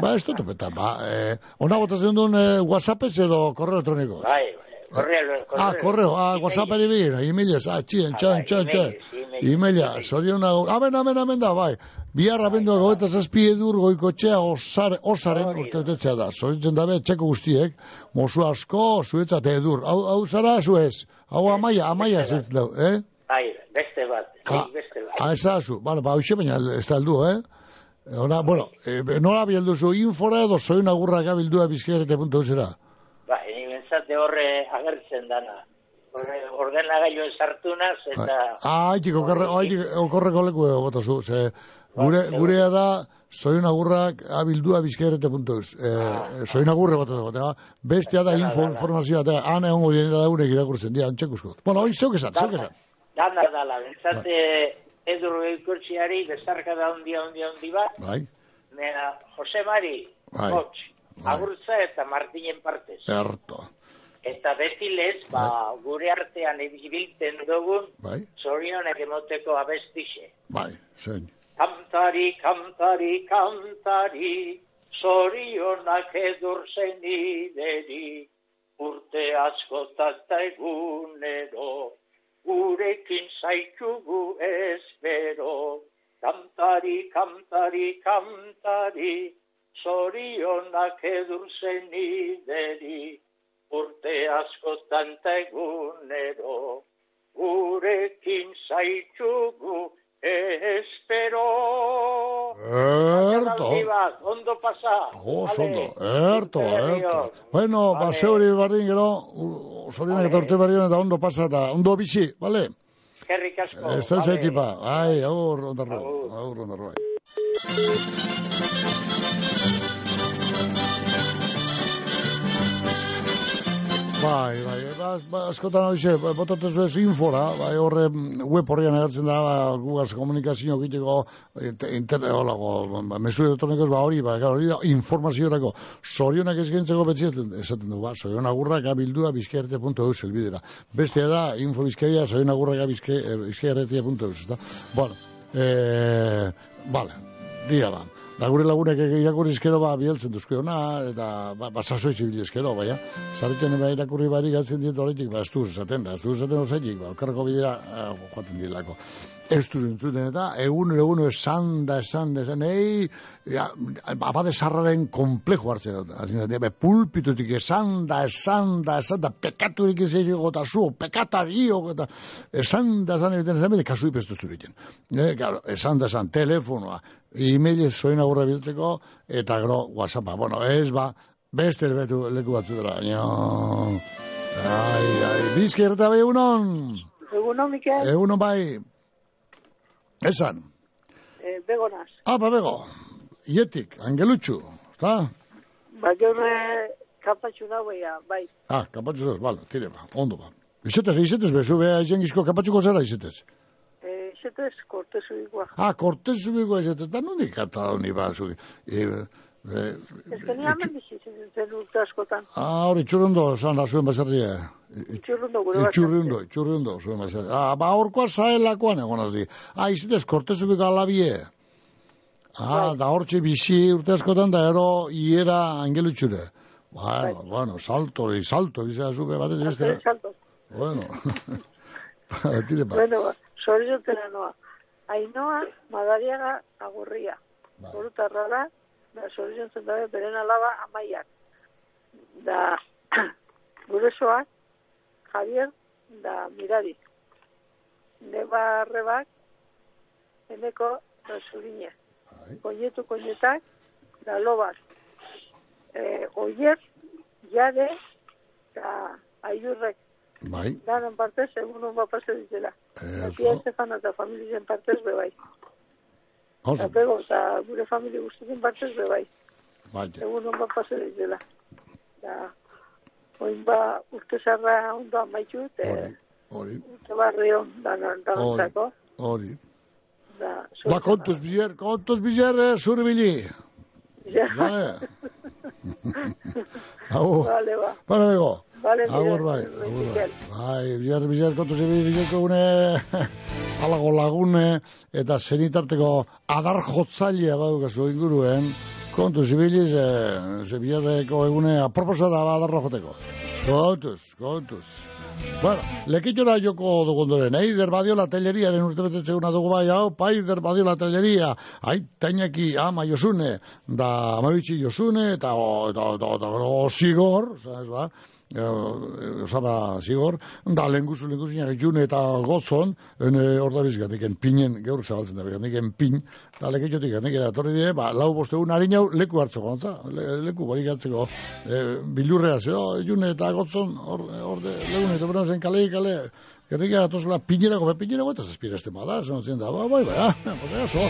Ba, ez dut, eta, ba, eh, ona botatzen duen eh, WhatsAppez edo korreo elektroniko. Bai, korreo, korreo. Ah, korreo, ah, WhatsApp eri bira, emailez, ah, txien, txan, txan, txan, emaila, zorion nago, amen, amen, amen da, bai, bihar abendu goeta zazpi edur goiko txea osar, osaren urte utetzea da, zoritzen dabe, txeko guztiek, mozu asko, zuetzat edur, hau, hau zara, zuez, hau amaia, amaia zez, lau, eh? Bai, beste bat, Ah, beste bat. Ah, ez da zu, bueno, ba, hoxe baina ez da eh? Ona, bueno, eh, nola bielduzu, infora edo zoin agurra gabildua bizkerete.eu zera? Bentsate horre agertzen dana. Sartu naz, eta... Ah, haitik, okorre, haitik, okorreko leku egotu zu, ze, gure, gurea da, soin agurrak abildua bizkerete.eus. Eh, soin agurre egotu zu, bestia da info, informazioa, eta han egongo dienera lagunek irakurtzen dira, antxekuzko. Bueno, hoi, zeuk esan, zeuk esan. Dana dala, bentsate edur goikotxiari, bezarka da ondia, ondia, ondi bat, Bai, nera Jose Mari, Bai. Hots, Agurtza eta Martinen partez. erto. Eta beti lez, ba, gure artean ibiltzen dugun, Bai, zorionek emoteko abestixe. bai, zein. Kantari, kantari, kantari, zorionak edur zenideri, urte askotan ta egunero, gurekin zaitugu espero. Kantari, kantari, kantari, zorionak edur zenideri, urte askotan ta egunero, gurekin zaitugu espero. Erto. Bat, ondo pasa. Oso ondo, erto, erto. Bueno, ba, zeuri bardin gero, zorionak eta urte barrion eta ondo pasa eta ondo bizi, bale? eskerrik asko. Ez da Vale. tipa. Ai, aur, ondarro. Aur, ondarro, bai. Bai, bai, ba, ba, askotan horixe, botatzen zuez infora, bai, horre mm, web horrian agertzen da, ba, gugaz komunikazio egiteko, inter, holago, ba, mesu elektronikoz, ba, hori, ba, hori da, informaziorako, sorionak eskaintzeko betziaten, esaten du, ba, sorionagurrak abildua bizkaerte.eus elbidera. Bestea da, info bizkaia, sorionagurrak bizkaierretia.eus, ezta? Bueno, eh, vale, dia ba. Da gure lagunek irakurri eskero ba bieltzen duzkeona eta ba basaso ibili eskero baina sartzen ba irakurri bari galtzen diet horretik ba estu esaten da estu esaten osaitik ba okerreko bidea eh, joaten dilako estu entzuten eta egun egun esan da esan da esan ei ja, abade sarraren komplejo dut Hasi da, be, pulpitutik esan da esan da esan da pekaturik ez ego eta zu pekatario eta esan da esan egiten esan bide kasu ipestu zuritzen eh, claro, esan da esan telefonoa e-mail zoin agurra biltzeko eta gero whatsappa bueno ez ba beste leku, leku batzu baina ai ai bizkerta bai unon Eguno, Mikel, egunon bai esan eh, begonaz. ah ba bego ietik angelutxu está Ba, gaur eh, kapatxu nagoia, bai. ah kapatxu zaz bale tire ba ondo ba Izetez, izetez, bezu, beha izengizko kapatxuko zera izetez. Eh, Zetez, kortezu igua. Ah, kortez zubiko izetez, da nondik kata honi ba, zu. E, e, Ez que ni hamen bizitzen zen urte askotan. ah, hori, txurrundo, zan da zuen basarria. Itxurrundo gure bat. Itxurrundo, itxurrundo, zuen basarria. Ah, ba, horkoa zaelakoan egon azdi. Ah, izetez, kortez zubiko alabie. Ah, da hortxe bizi urte askotan da ero iera angelutxure. Bueno, bueno, salto, y salto, bizea zube batetik bestera. Salto. Bueno. Ba, tire ba. Bueno, ba, soriotera noa. Ainoa, madariaga, agurria. Borutarra da, da soriotzen dabe, beren alaba, amaiak. Da, guresoak, Javier, da mirari. Neba arrebak, eneko, da zurine. Koñetu, koñetak, da lobak. Eh, oier, jade, da aiurrek, Bai. danen partez, egun hon bapase ditela. Atia Estefano eta familien partez bebai. Oso. Eta bego, eta gure familie guztien partez bebai. Bai. Egun hon bapase ditela. Da, oin ba, urte zarra ondo amaitu, eta Hori, urte barri hon danan, danantzako. hori. Da, Ba, kontuz biler, kontuz biler, eh, zurbili. Ja. Vale. Hau. Vale, ba. Bueno, bego. Vale, Agur bai, agur bai. Bai, kontuz ibili, bileko gune, alago lagune, eta zenitarteko adar jotzailea badukazu inguruen, kontuz ibili, ze, ze bilerreko egune, aproposa da ba adarra joteko. Kontuz, kontuz. Bueno, lekitora joko dugu ondoren, Eider Badiola Telleriaren urtebetetzeguna dugu bai, hau, Paider Badiola Telleria, aitainaki ama Josune, da amabitxi Josune, eta, o, eta, eta, eta, eta, ba, eh, osaba Sigor, da lenguzu, lenguzu, june eta gozon, ene hor da bizgat, niken pinen, gaur zabaltzen da, niken pin, eta lekitxotik, niken atorri dire, ba, lau bostegun harinau leku hartzeko, gantza, le, leku barik hartzeko, e, bilurrea, zeo, june eta gotzon, hor, hor, legun, eta bera zen kale, kale, Gerrika atozela pinerako, be pinerako eta zazpira este bada, zen zien da, ba, bai, bai, ah, pues eso,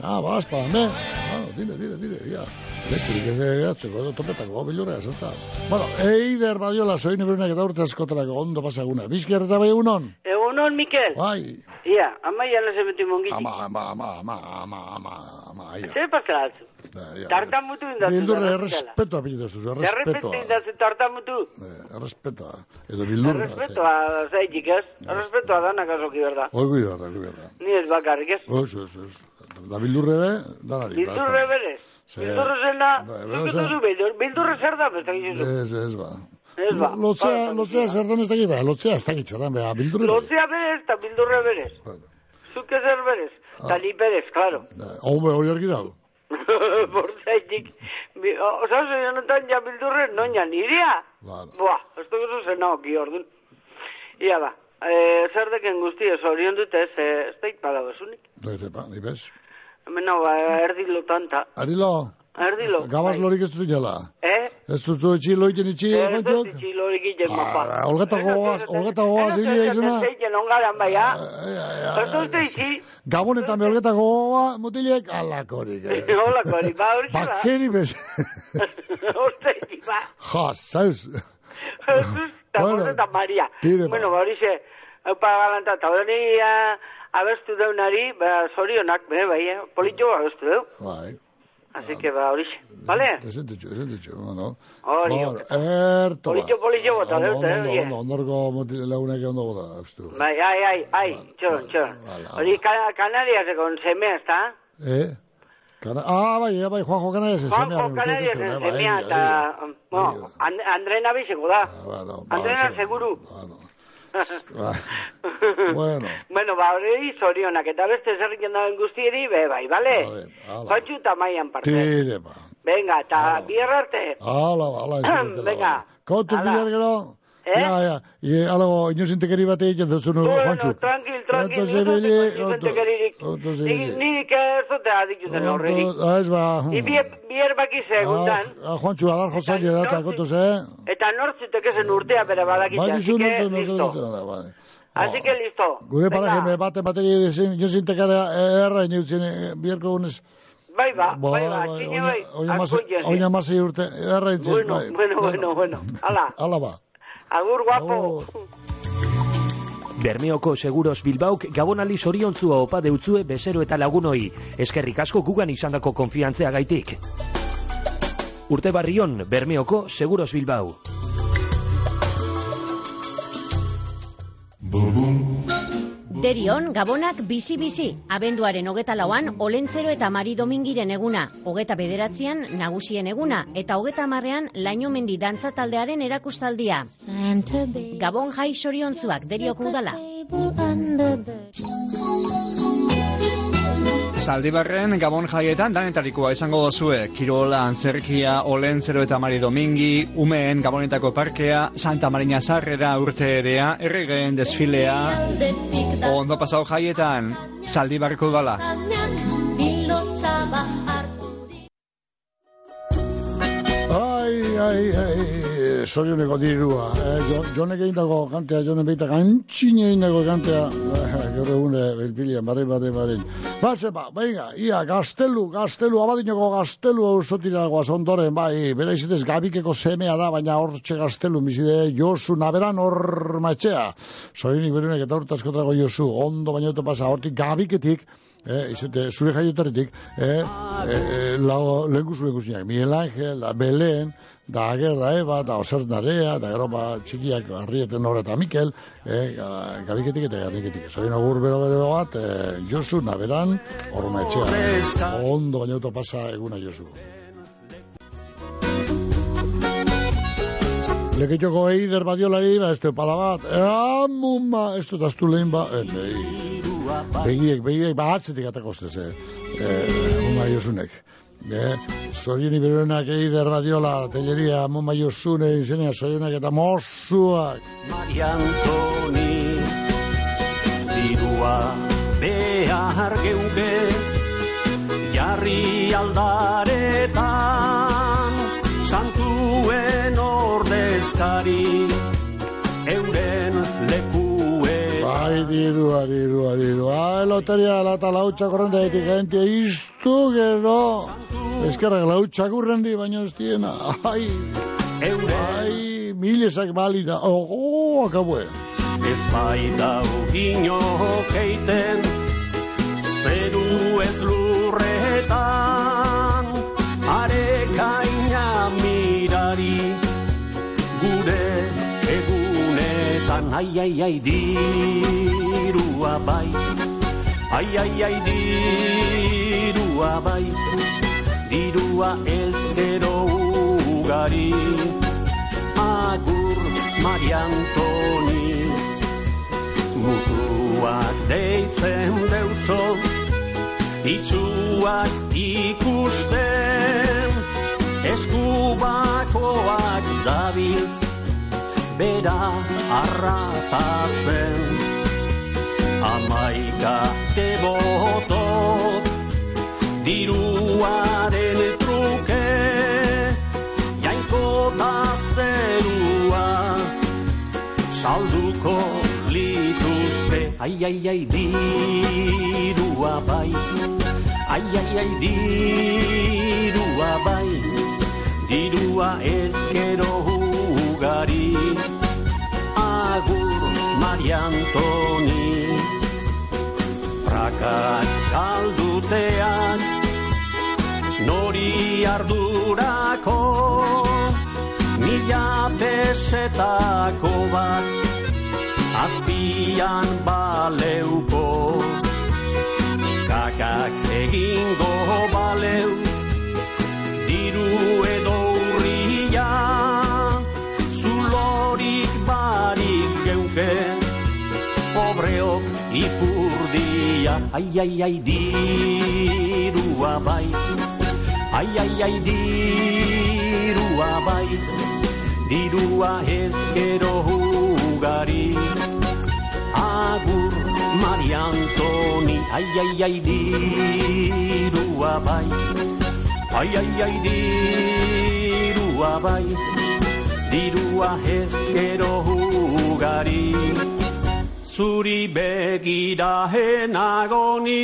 ah, ba, azpa, me, bueno, dire, dire, dire, ya, elektrik ez egatzeko, edo topetako, bilurrea, zentza. Bueno, eider badiola, soin egunak eta urte askotarako, ondo pasaguna, bizker eta bai egunon? Egunon, Mikel. Bai, Ia, amaia leze beti mongiti. ama, ama, ama, ama, ama, ama, ama, aia. Zer paskalatzu? Ja, Tartan mutu indazu. Bildurre, errespeto apellido zuzu, Errespeto errespeto, indazu, tartan mutu. errespeto, edo bildurra. Errespetoa zaitik ez? Errespetoa danak azoki berda. Oigu da, oigu da. Ni ez bakarrik ez? Oso, oso, oso. Da bildurre be, danari. Bildurre berez. Bildurre zena, duzu bildur. Bildurre zer da, besta gizu. Ez, ez ba. Ez ba. Lotzea, lotzea zer den ez dakit, ba, lotzea ez dakit zelan, beha, bildurre. Lotzea berez eta bildurre berez. Zuke zer berez. Eta ni berez, klaro. Hombre, hori argi dago. Borzaitik. Osa, honetan ja bildurre, noina nirea. Buah, ez dugu zuzen naoki ordun. Ia ba, e, zer deken guzti ez orion dut ez, ez da bezunik. Da, ez ba, ni bez. Hemen hau, ba, erdi lotanta. Arilo, Erdi lo. gabaz lorik ez duzu jala. Eh? Ez duzu etxi loiten itxi, Ez gontxok? dut itxilorik egiten mapa. Ah, Olgeta goaz, olgeta goaz, hile izena. Zeitzen ongaran bai, ha? Ez uste izi. Gabonetan be olgeta goa, mutilek, alakorik. eh. Holakorik, ba, hori zela. Bakeri bez. Uste izi, ba. Ja, zauz. Eta Bueno, eta Maria. tire, Bueno, ba, hori ze, Eupa galanta, eta hori abestu deunari, ba, zorionak, bai, eh? Politxo abestu deu. Bai. Así que, ba, hori ze. Vale? Ezen ditxu, ezen ditxu, no, no. Hori, Bueno, erto. ba. Politxo, politxo bota, Ondo, deute, ondo, eh, ondo, ondorko mutil lagunek ondo bota, abstu. Bai, ai, ai, ai, txon, txon. Hori, Canarias, con semea, ezta? Eh? Cana ah, bai, eh, bai, Juanjo Canarias, Juanjo semearen Canarias, bai, semea, eta... No, And- Andrena biziko da. Bueno, Andrena, seguru. ba, Bueno, Bueno, ba, hori zorionak, eta beste zer egiten dauen guztieri, be, bai, bale? Kontxu eta maian parte. tire, ba. Venga, eta bierra arte. Hala, ba, hala, izan Venga. Kontuz gero? Eh? Ja, ja. I, alago, inozintekeri bate egiten duzu nu, Bueno, Juanxu. tranquil, tranquil, Entonces, bile, dut zizentekeririk. Entonces, Nik bile. nik ez dut adikuten horrerik. Ah, ez ba. I bier, baki segundan, Ah, Juanxu, adar josaile da, eta kontuz, eh? eta nortzutek ezen urtea bere badakitza, que nortu, listo. nortu, bai. Así que listo. Gure Venga. paraje me bate bate egin inozintekara erra inutzen bierko gunez. Bai, ba, bai, ba, txine bai, askoitzen. Oina masei urte, erra inutzen. Bueno, bueno, bueno, bueno. Hala, Hala ba. Agur guapo. Bermeoko Seguros Bilbauk gabonali zoriontzua opa deutzue bezero eta lagunoi. Eskerrik asko gugan izandako konfiantzea gaitik. Urte barrion, Bermeoko Seguros Bilbao. Derion, Gabonak bizi-bizi, abenduaren hogeta lauan, Olentzero eta Mari Domingiren eguna, hogeta bederatzean, nagusien eguna, eta hogeta marrean, laino mendi dantza taldearen erakustaldia. Gabon jai soriontzuak, derioko udala. Zaldibarren Gabon jaietan danetarikoa izango dozue. Kirola, Antzerkia, Olentzero eta Mari Domingi, Umeen Gabonetako parkea, Santa Marina Sarrera urte erea, erregeen desfilea, ondo pasau jaietan, Zaldibarreko udala. Ai, ai, ai, sorioneko dirua. Eh, jo, jonek egin dago kantea, jonek beita gantxine egin dago kantea. Eh, Gaur egune, bilpilian, barri, barri, barri. Ba, ba, venga, ia, gaztelu, gaztelu, abadinoko gaztelu ausotira goaz ondoren, bai, bera izetez gabikeko semea da, baina hortxe gaztelu, bizide, Josu, naberan hor matxea. Zorionik berunek eta hortazko trago Josu, ondo baina oto pasa, hortik gabiketik, Eh, izate, zure jaiotaretik, eh, eh, lau, lehenku zure guzinak, Miguel Ángel, da Belen, da Ager, da Eba, da Oser Narea, da gero ba txikiak Arrieten Nora eta Mikel, eh, ga- gabiketik eta gabiketik. Zorin agur bero bero bat, eh, Josu, naberan, horrena etxea. Ondo baina pasa eguna Josu. Leketxoko eider badiolari, ba, ez pala bat, ea, mumma, ez dut aztu lehen ba, eh, begiek, begiek, ba, atzetik atako zez, eh, mumma josunek. Eh, zorioni beruenak eider radiola, telleria, mumma josune, izenea, zorionak eta mosuak. Maria Antoni Dirua behar geuke Jarri aldaretan Santuen ordezkari Euren lekuetan Bai, dirua, dirua, dirua. Ai, loteria lata lautxa korrenda etik gente, iztu gero. Eskerrak lautxa kurrendi, baina ez diena. Ai, ai, milesak balina. Oh, oh, akabue. Ez baita ugino keiten Zeru ez lurretan Ai, ai, ai, dirua bai. Ai, ai, ai, dirua bai. Dirua ez gero ugari. Agur Maria Antoni. Mutuak deitzen deutzo Itxuak ikusten. Eskubakoak dabiltz bera arrapatzen Amaika teboto diruaren truke Jainkota zerua salduko lituzke. Ai, ai, ai, dirua bai Ai, ai, ai, dirua bai Dirua ezkero ugari. Agur, Maria Antoni. Prakak galdutean, nori ardurako, mila pesetako bat, azpian baleuko. Kakak egingo baleu, diru edo urria, geuke, pobreok ipurdia, ai, ai, ai, dirua bai, ai, ai, ai, dirua bai, dirua ezkero ugari, agur Maria Antoni, ai, ai, ai, dirua bai, ai, ai, ai, dirua bai, dirua ezkero ugari, zuri begira enagoni.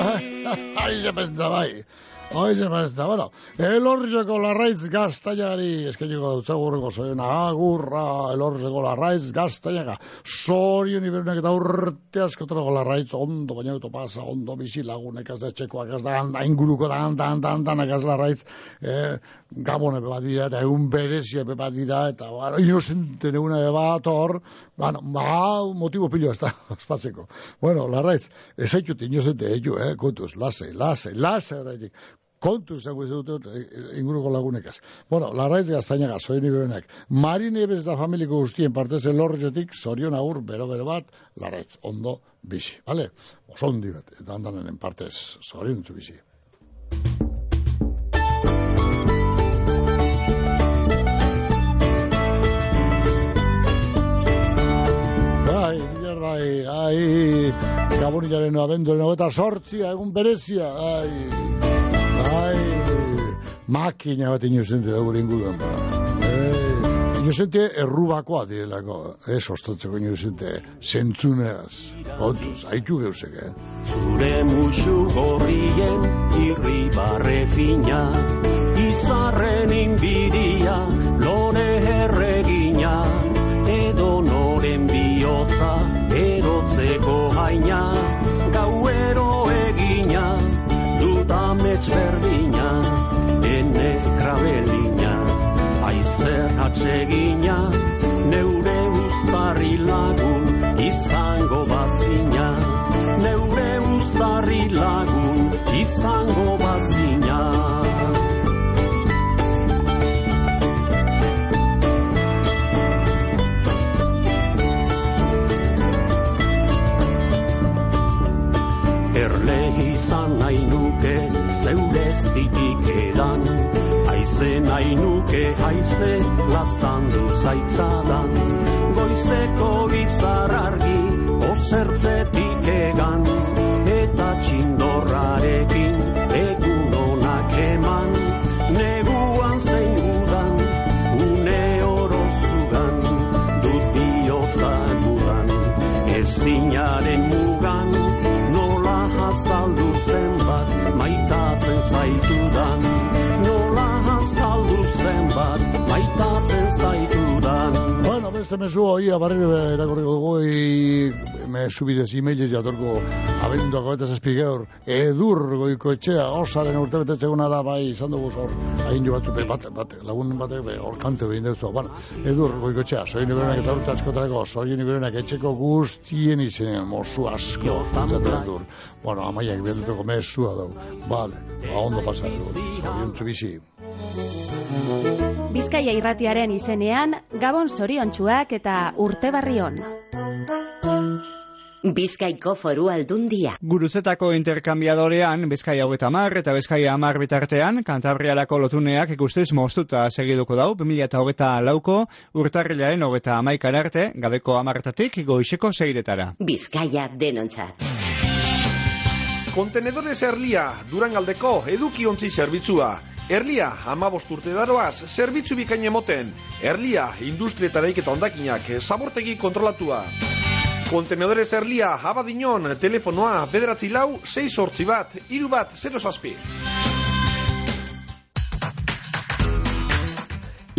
Ai, ez da bai. Ai, ez da, bueno. Elorrizeko larraitz gaztainari, eskeniko dut zagurreko zoiona, agurra, elorrizeko larraitz gaztainaga. Zorion iberunek eta urte askotarako larraitz, ondo baina auto pasa, ondo bizi lagunek ez da txekoak, ez da inguruko da, dan, dan, dan, ez larraitz, eh, gabone bebat dira, eta egun berezia bebat dira, eta, bueno, inozenten eguna bebat hor, bueno, ba, motibo pilo ez da, ospatzeko. Bueno, larraitz, ez haitut inozente egiu, eh, kontuz, lase, lase, lase, horretik kontu izango dut inguruko lagunekaz. Bueno, larraiz gaztainaga, zoin iberenak. Marine bez da familiko guztien partez elorriotik, zorion agur, bero-bero bat, larraiz, ondo, bizi. Vale? Osondi bat, eta handanen partez, zorion zu bizi. Bai, ai, gabonilaren abenduaren hogeta sortzia, egun berezia, ai, ai, makina bat inozente da gure inguruan, ba. Ei, inozente errubakoa direlako, ez ostatzeko inozente, zentzuneaz, kontuz, haitu geusek, eh? Zure musu gorrien irribarre fina, izarren inbidia, lore herregina, edo noren bihotza, erotzeko haina, gauero egina, dut amets berdina, ene krabelina, aizer atsegina, neure uztarri lagun, izango bazina, neure uztarri lagun, izango ditik edan Haize nahi nuke haize lastandu zaitzadan. Goizeko bizar argi osertzetik egan Eta txindorrarekin beste mesu hori abarriro erakorriko dugu i, mesu bidez e-mailez jatorko abenduako eta zazpigeur edur goiko etxea osaren urte betetzeguna da bai izan dugu hor hain jo batzu bat, bat, lagunen batek hor kante behin duzu bueno, edur goiko etxea soin iberenak eta urte askotarako soin iberenak etxeko guztien izenen mosu asko entzaten edur bueno, amaiak belduteko mesua dugu vale, ba, ondo pasa dugu soin bizi. Bizkaia irratiaren izenean, Gabon zoriontsuak eta urte barrion. Bizkaiko foru aldundia. Guruzetako interkambiadorean, Bizkaia hogeta mar eta Bizkaia amar bitartean, kantabriarako lotuneak ikustez moztuta segiduko dau, 2000 eta hogeta lauko, urtarrilaren hogeta amaikar arte, gabeko amartatik goixeko seiretara. Bizkaia denontzat. Kontenedores Erlia, Durangaldeko edukiontzi zerbitzua. Erlia, amabost urte daroaz, zerbitzu bikain emoten. Erlia, industrietaraik eta ondakinak, zabortegi kontrolatua. Kontenedores erlia, abadinon, telefonoa, bederatzi lau, 6 sortzi bat, iru bat, 0 zazpi.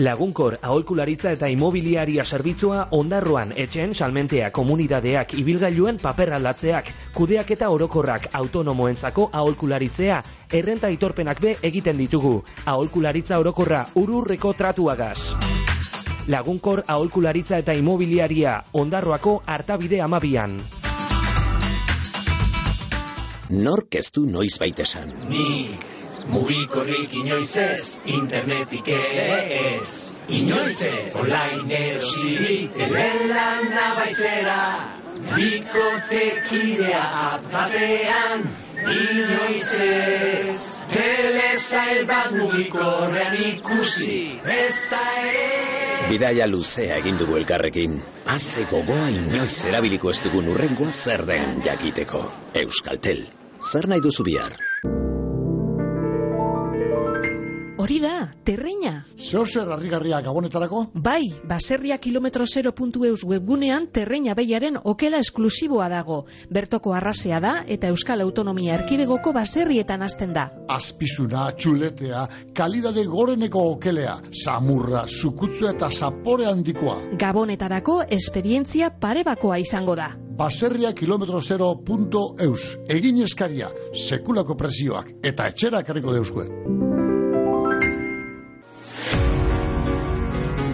Lagunkor aholkularitza eta imobiliaria zerbitzua ondarroan etxen salmentea komunidadeak ibilgailuen paper aldatzeak, kudeak eta orokorrak autonomoentzako aholkularitzea, errenta itorpenak be egiten ditugu. Aholkularitza orokorra ururreko tratuagaz. Lagunkor aholkularitza eta imobiliaria ondarroako hartabide amabian. Nork ez du noiz baitesan. Nik mugikorrik inoiz ez, internetik ere ez. Inoiz ez, online erosiri, telelan nabaizera. Bikotekidea batean, inoiz ez. Telesail bat mugikorrean ikusi, ez da ere. Bidaia luzea egin dugu elkarrekin. Haze gogoa inoiz erabiliko ez dugun urrengoa zer den jakiteko. Euskaltel, zer nahi duzu bihar? Hori da, terreina. Zeo zer harrigarria gabonetarako? Bai, baserria kilometro 0.eus webgunean terreina behiaren okela esklusiboa dago. Bertoko arrasea da eta Euskal Autonomia Erkidegoko baserrietan hasten da. Azpizuna, txuletea, kalidade goreneko okelea, samurra, sukutzua eta zapore handikoa. Gabonetarako esperientzia parebakoa izango da. Baserria kilometro 0.eus, egin eskaria, sekulako presioak eta etxera karriko deuskue.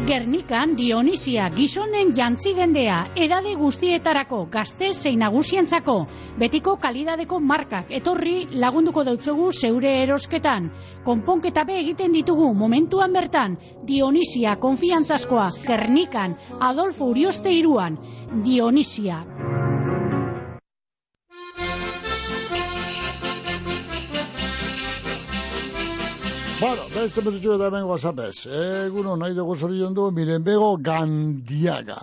Gernikan Dionisia gizonen jantzi dendea, edade guztietarako gazte zein nagusientzako, betiko kalidadeko markak etorri lagunduko dautzugu zeure erosketan. Konponketa be egiten ditugu momentuan bertan, Dionisia konfiantzazkoa, Gernikan, Adolfo Urioste iruan, Dionisia. Bueno, beste mesutxu eta hemen guazapez. Eguno, nahi dugu zorion du, miren bego gandiaga.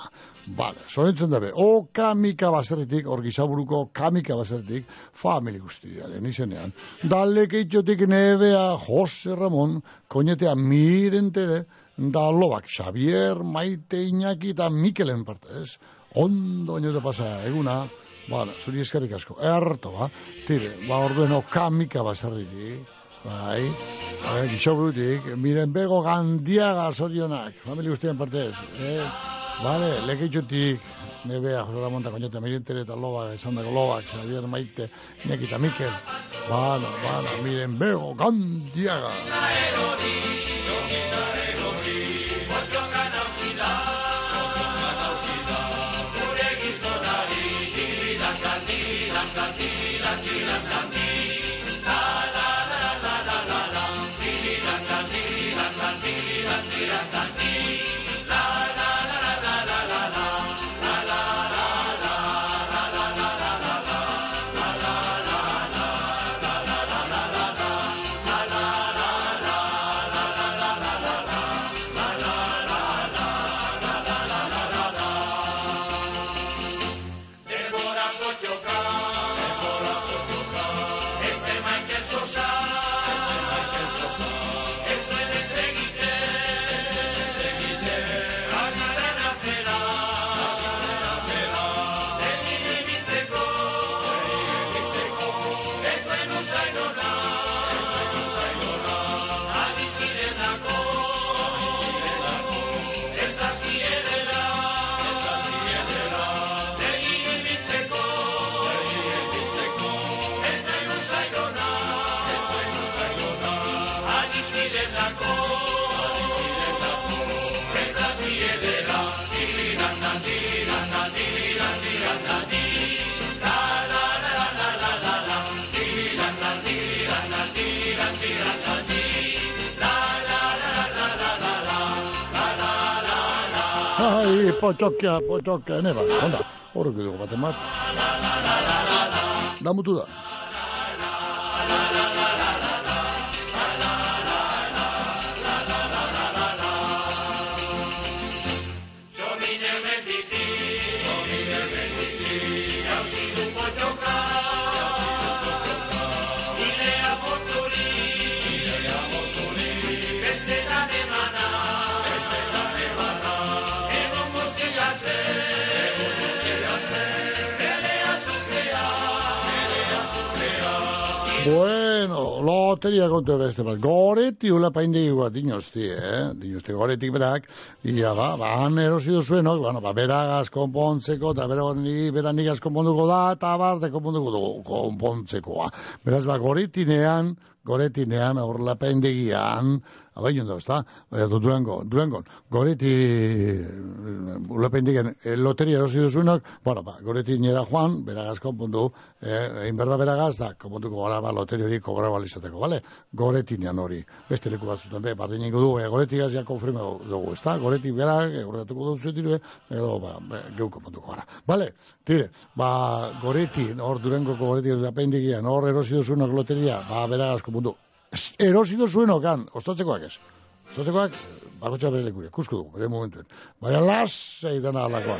Vale, zoritzen dabe, o kamika baserritik, hor gizaburuko kamika baserritik, famili guztiaren izenean. Daleke itxotik nebea Jose Ramon, koñetea miren tele, da lobak, Xavier, Maite, Iñaki eta Mikelen parte, ez? Ondo baino da pasa, eguna, Vale, zuri eskerrik asko. Erto, ba. Tire, ba, ordeno kamika baserritik. Bai, bai, gixoburutik, miren bego gandiaga zorionak, famili guztien partez, eh? Vale, lekeitxutik, nebea, Jose Ramon da koñeta, mirentere eta loba, esan dago loba, Xavier Maite, Iñaki eta Mikel, bano, bano, miren bego gandiaga. Ai, potxokia, potxokia, ene bat, onda, horrek dugu bat emat. Da mutu da. Bueno, loteria kontu beste bat. Goreti ula paindegi bat dinosti, eh? Dinosti goretik berak. Ia ba, ba, han erosi duzuenok, bueno, ba, beragaz konpontzeko, eta bera ni, bera nigaz konponduko da, eta bar, de konponduko dugu konpontzekoa. Beraz, ba, goretinean, goretinean, aurla paindegian, Abai jondo, ezta? Baina du duengo, duengo. Goreti, ulependiken, eh, loteria erosi duzunak, bueno, ba, goreti nera joan, beragaz konpundu, eh, egin berda beragaz, da, konpuntuko gara, ba, loteria hori kobra balizateko, bale? Goreti nian hori, beste leku bat zuten, be, bardin ingo du, e, goreti gazia konfirme dugu, ezta? Goreti berak, e, gorretuko dugu zuetiru, edo, ba, geu konpuntuko gara. Bale, tire, ba, goreti, hor durengo goreti ulependikian, hor erosi duzunak loteria, ba, beragaz konpuntu, erosi zuen okan, ostatzekoak ez. Ostatzekoak, bakotxa bere lekuria, kusko dugu, bere momentuen. Baina las, eitan alakoa.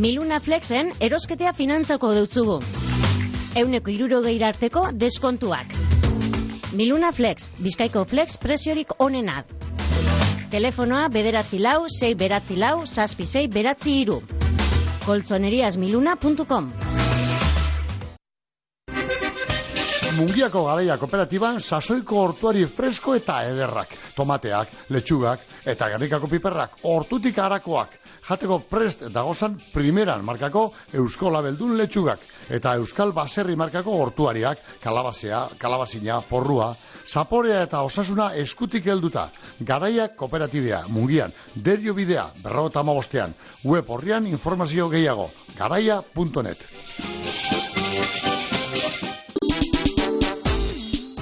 Miluna Flexen erosketea finantzako dutzugu. Euneko iruro arteko deskontuak. Miluna Flex, Bizkaiko Flex presiorik onenak. Telefonoa bederatzi lau, sei beratzi lau, saspi sei beratzi iru. Koltzoneriasmiluna.com Mungiako garaia kooperatiban sasoiko hortuari fresko eta ederrak. Tomateak, letxugak eta garrikako piperrak, hortutik harakoak. Jateko prest dagozan primeran markako eusko labeldun letxugak. Eta euskal baserri markako hortuariak, kalabazea, kalabazina, porrua, zaporea eta osasuna eskutik helduta. Garaia kooperatibea, mungian, derio bidea, berrota magostean. Web horrian informazio gehiago. Garaia.net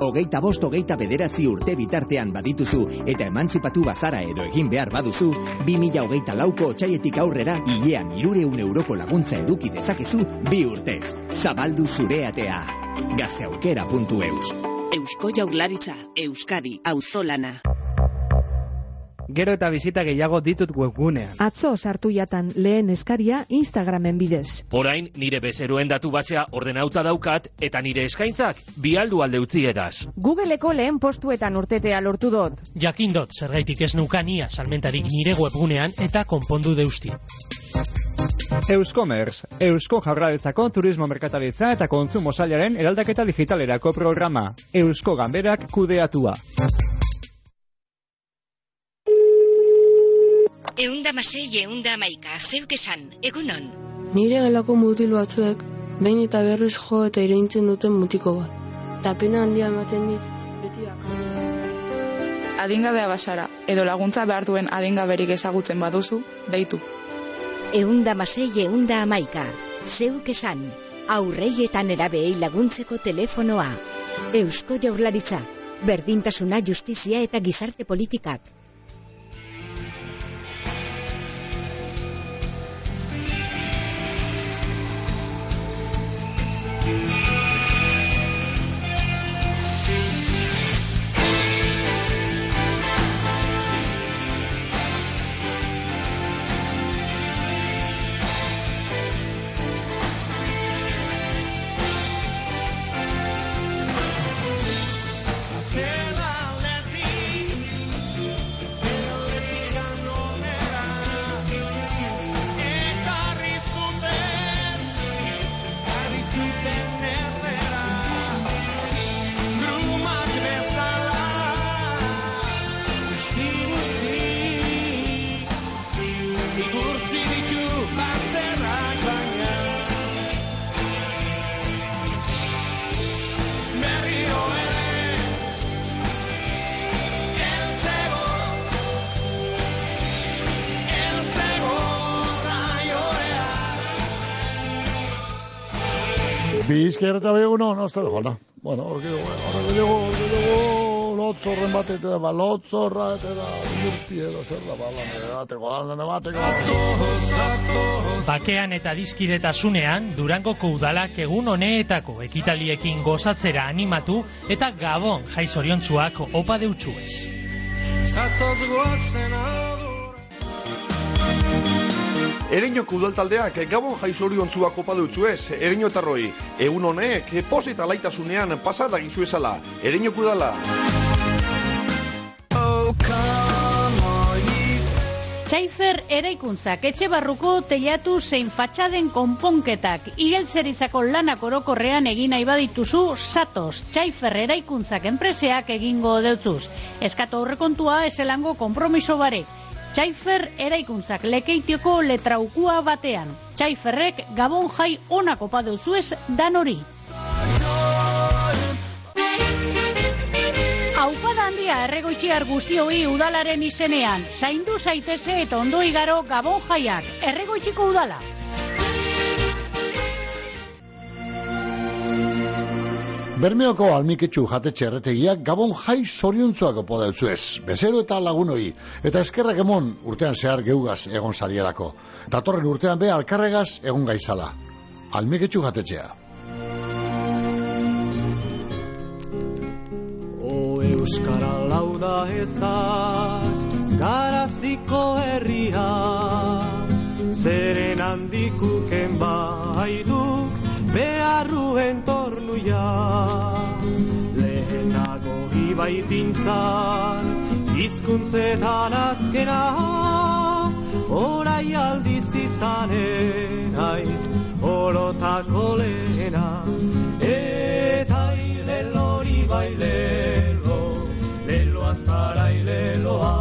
Hogeita bost hogeita bederatzi urte bitartean badituzu eta emantzipatu bazara edo egin behar baduzu, 2000 hogeita lauko otxaietik aurrera hilean irureun euroko laguntza eduki dezakezu bi urtez. Zabaldu zure atea. Gazteaukera.eus Eusko jaurlaritza, Euskadi, auzolana. Gero eta bizita gehiago ditut webgunean. Atzo sartu jatan lehen eskaria Instagramen bidez. Orain nire bezeruen datu basea ordenauta daukat eta nire eskaintzak bialdu alde utzi edaz. Googleeko lehen postuetan urtetea lortu dut. Jakindot, zergaitik ez nukania salmentarik nire webgunean eta konpondu deusti. Euskomers, Eusko Jaurlaritzako Turismo Merkataritza eta Kontsumo Sailaren eraldaketa digitalerako programa. Eusko Ganberak kudeatua. Eunda masei, eunda amaika, zeuk esan, egunon. Nire galako mutil batzuek, behin eta berriz jo eta ireintzen duten mutiko bat. Eta pena handia ematen dit, betiak. Adingabea basara, edo laguntza behar duen adingaberik ezagutzen baduzu, deitu. Eunda masei, eunda amaika, zeuk esan, aurrei eta nerabei laguntzeko telefonoa. Eusko jaurlaritza, berdintasuna justizia eta gizarte politikak. Bizker eta begun hon, hasta de jona. Bueno, orki dugu, orki dugu, dugu, lotzorren bat, eta ba, lotzorra, eta da, urti edo, zer da, ba, lan edateko, lan edateko. Bakean eta dizkidetasunean, Durangoko udalak egun honeetako ekitaliekin gozatzera animatu eta gabon jaizoriontzuak opa deutsuez. Ereñoko udaltaldeak gabon jaizoriontzuak opa deutsuez, ereño etarroi. Egun honek, posita laitasunean pasada gizuezala. Ereñoko udala. Txaifer eraikuntzak etxe barruko telatu zein fatxaden konponketak igeltzerizako lanak orokorrean egin nahi badituzu satos Txaifer eraikuntzak enpreseak egingo deutzuz. Eskatu horrekontua eselango kompromiso bare. Txaifer eraikuntzak lekeitioko letraukua batean. Txaiferrek gabon jai onako padeuzuez dan hori. Aupada handia erregoitxiar guztioi udalaren izenean. Zaindu zaiteze eta ondo igaro gabon jaiak. Erregoitxiko udala. Bermeoko almiketxu jatetxe erretegiak gabon jai zoriontzuak opo ez. Bezero eta lagunoi. Eta eskerrak emon urtean zehar geugaz egon zarierako. Datorren urtean be alkarregaz egon gaizala. Almiketxu jatetxea. O Euskara lauda ezak garaziko herria zeren handikuken baiduk beharruen tornuia lehenago ibaitintzan hizkuntzetan azkena orai aldiz izanen aiz orotako lehena eta ile lori bailelo lelo ileloa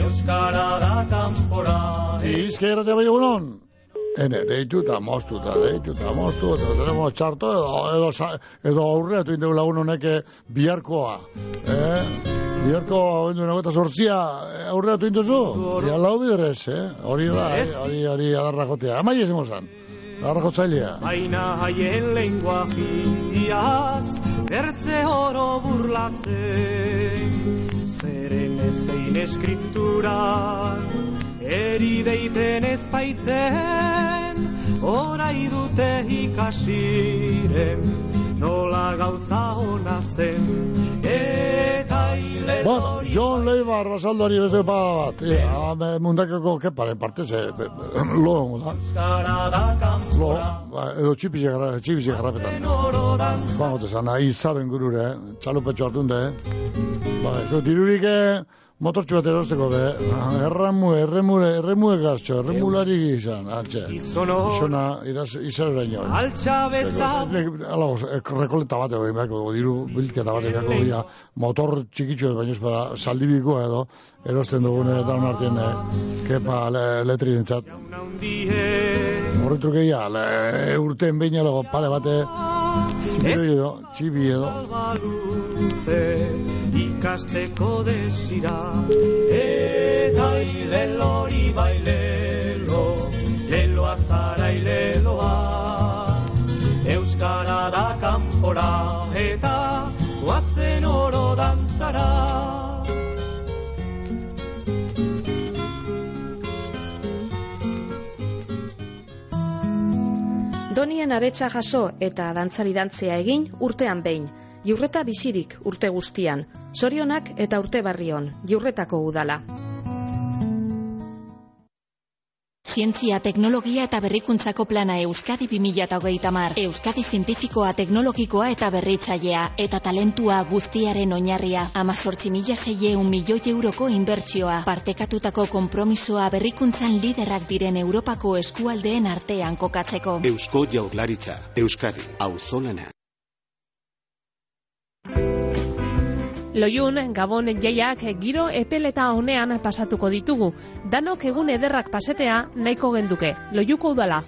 Euskara da kanpora Izkera te bai egunon? Ene, deitu eta moztu eta deitu eta moztu eta tenemos txarto edo, edo, edo aurreatu indegu lagun honeke biharkoa. Eh? Biharkoa oindu nago eta sortzia aurreatu induzu? Ja lau biderez, eh? Hori da, hori, hori adarrakotea. Amai ezingo zan. Adarrakotzailea. Aina haien lenguajiaz Ertze oro burlatzen Zeren ezein eskripturan Eri deiten ezpaitzen Orai dute ikasiren Nola gauza hona zen Eta hile Bueno, John Leibar basaldoari beste paga bat. Ja, me mundakeko keparen parte ze be- lo da. Lo, ba, edo txipize gara, txipize garrapetan. Joango te sana, izaben gurure, txalupetxo hartunde. Ba, ez dirurik eh, motortxu bat erosteko be. Erramu, erremu, erremu egaztxo, erremulari izan, altxe. Izona, iraz, izan ino. Altxa bezan Hala, eh, rekoleta bat egin beharko diru bilketa bat egin beharko dugu, motor txikitxo ez baino ez bada, saldibikoa edo, erosten dugune eta artien, eh, kepa le, letri dintzat. Horretruk egia, le, urten behin elago pare bate, txibi edo, txibi edo. Ikasteko desira. Eta ile lori bailelo lelo azara ileloa. Euskara da kanpora eta guazen oro dantzara. Donien aretsa jaso eta dantzari dantzea egin urtean behin. Jurreta bizirik urte guztian. Zorionak eta urte barrion. Jurretako udala. Zientzia, teknologia eta berrikuntzako plana Euskadi 2030 mar. Euskadi zientifikoa, teknologikoa eta berritzailea eta talentua guztiaren oinarria. Amazortzi mila zeieun milioi euroko inbertsioa. Partekatutako konpromisoa berrikuntzan liderrak diren Europako eskualdeen artean kokatzeko. Eusko Jaurlaritza, Euskadi, auzolana. Loiun, Gabon jaiak giro epeleta honean pasatuko ditugu. Danok egun ederrak pasetea nahiko genduke. Loiuko udala.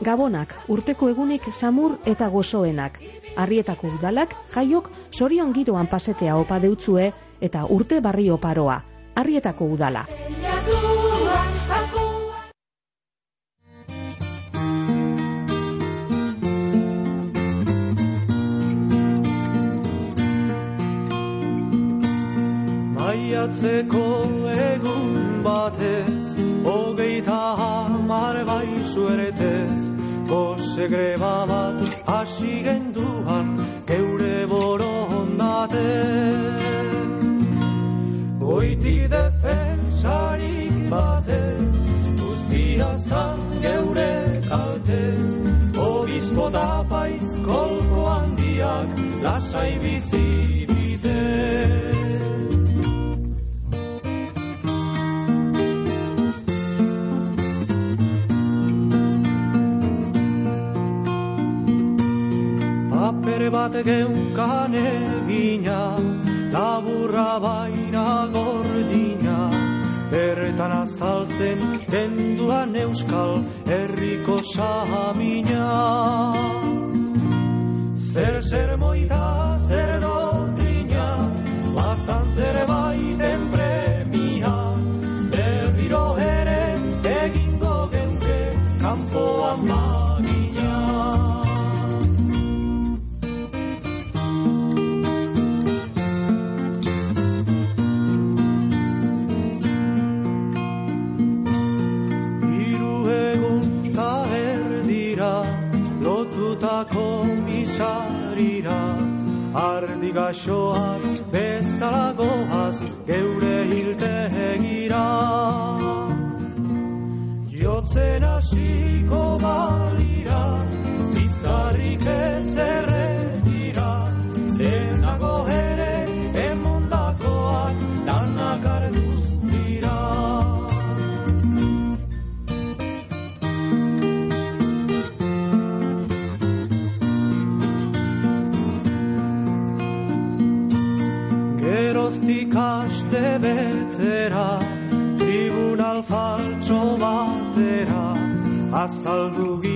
Gabonak, urteko egunik samur eta gozoenak. Arrietako udalak, jaiok, sorion giroan pasetea opa deutzue eta urte barri oparoa. Arrietako udala. Maiatzeko egun batez, hogeita hamar baizu eretez, Gose greba bat hasi genduan geure borondatez. Goitik defensarik batez, guztia zan geure kaltez, Obispo da paiz kolko handiak lasai bizi bitez. Paper bat geunkan egina, laburra baina gordina, bertan azaltzen genduan euskal herriko samina. Zer zer moita, zer doktrina, bazan zer baiten premia, gaxoak bezala goaz geure hiltegira. Jotzen hasiko balira, bizkarrik ez salvo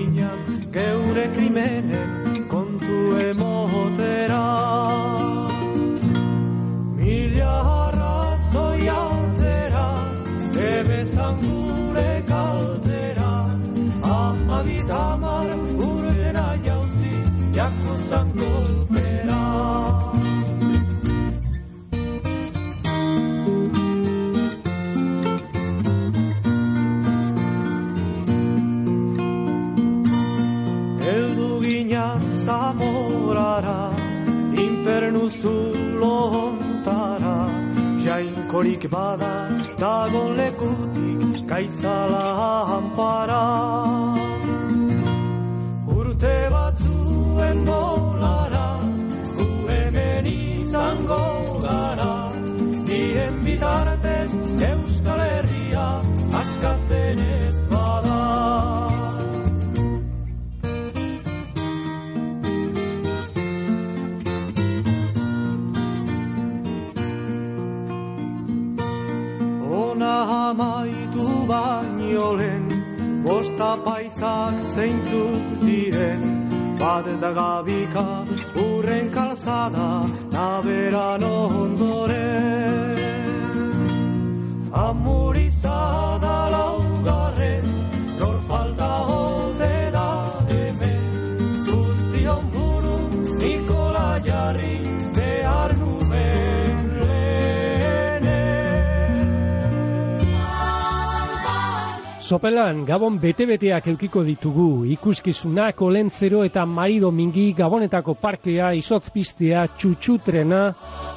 Sopelan Gabon bete-beteak eukiko ditugu, ikuskizunak, olentzero eta marido mingi, Gabonetako parkea, izotzpiztea, txutxutrena,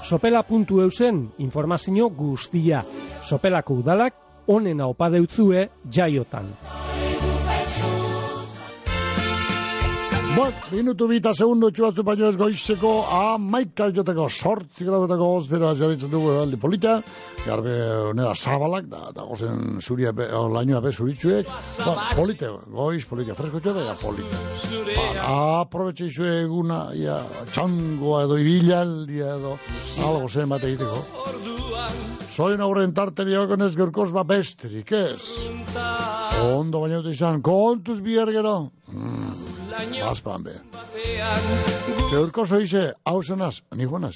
sopela.eusen informazio guztia. Sopelako udalak, onena opa deutzue jaiotan. Bot, minutu bita segundu txubatzu baino ez goizeko amaika joteko sortzi gradotako ozpera jarritzen dugu eraldi polita, garbe neda zabalak, da, da gozen zuria be, lainoa be zuritzuek, ba, polite, goiz, polite, fresko txote, ja, polite. Ba, aprobetxe izue eguna, ja, txangoa edo ibilaldia edo, algo zen bate egiteko. Soin aurren tarteri ez gerkoz ba besterik, ez? Ondo baina dut izan, kontuz bihar gero. Mm. Baspan be. Geurko zoize, hau zenaz, ni guanaz.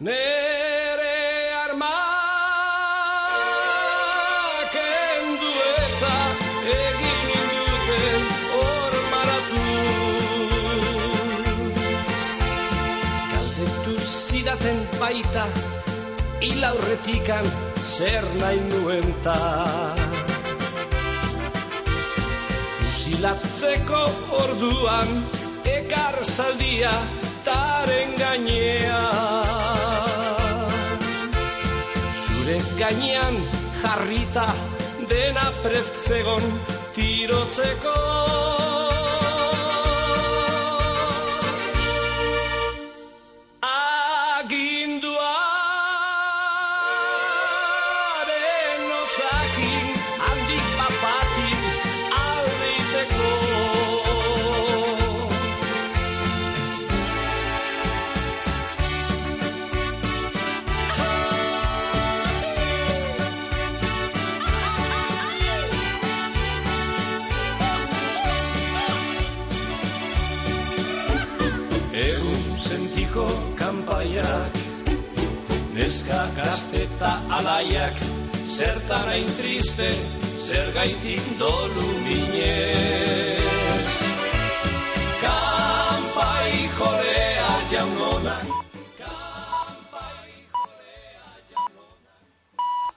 Nere arma kendu eta egin duten hor maratu idazten baita Ilaurretikan zer nahi nuen ta. Fusilatzeko orduan Ekar zaldia taren gainea. Zure gainean jarrita Dena prest zegon tirotzeko Herriko kanpaiak Neska gazte eta alaiak Zertan hain triste, zergaitik dolu minez. Kanpai jorea jaunonak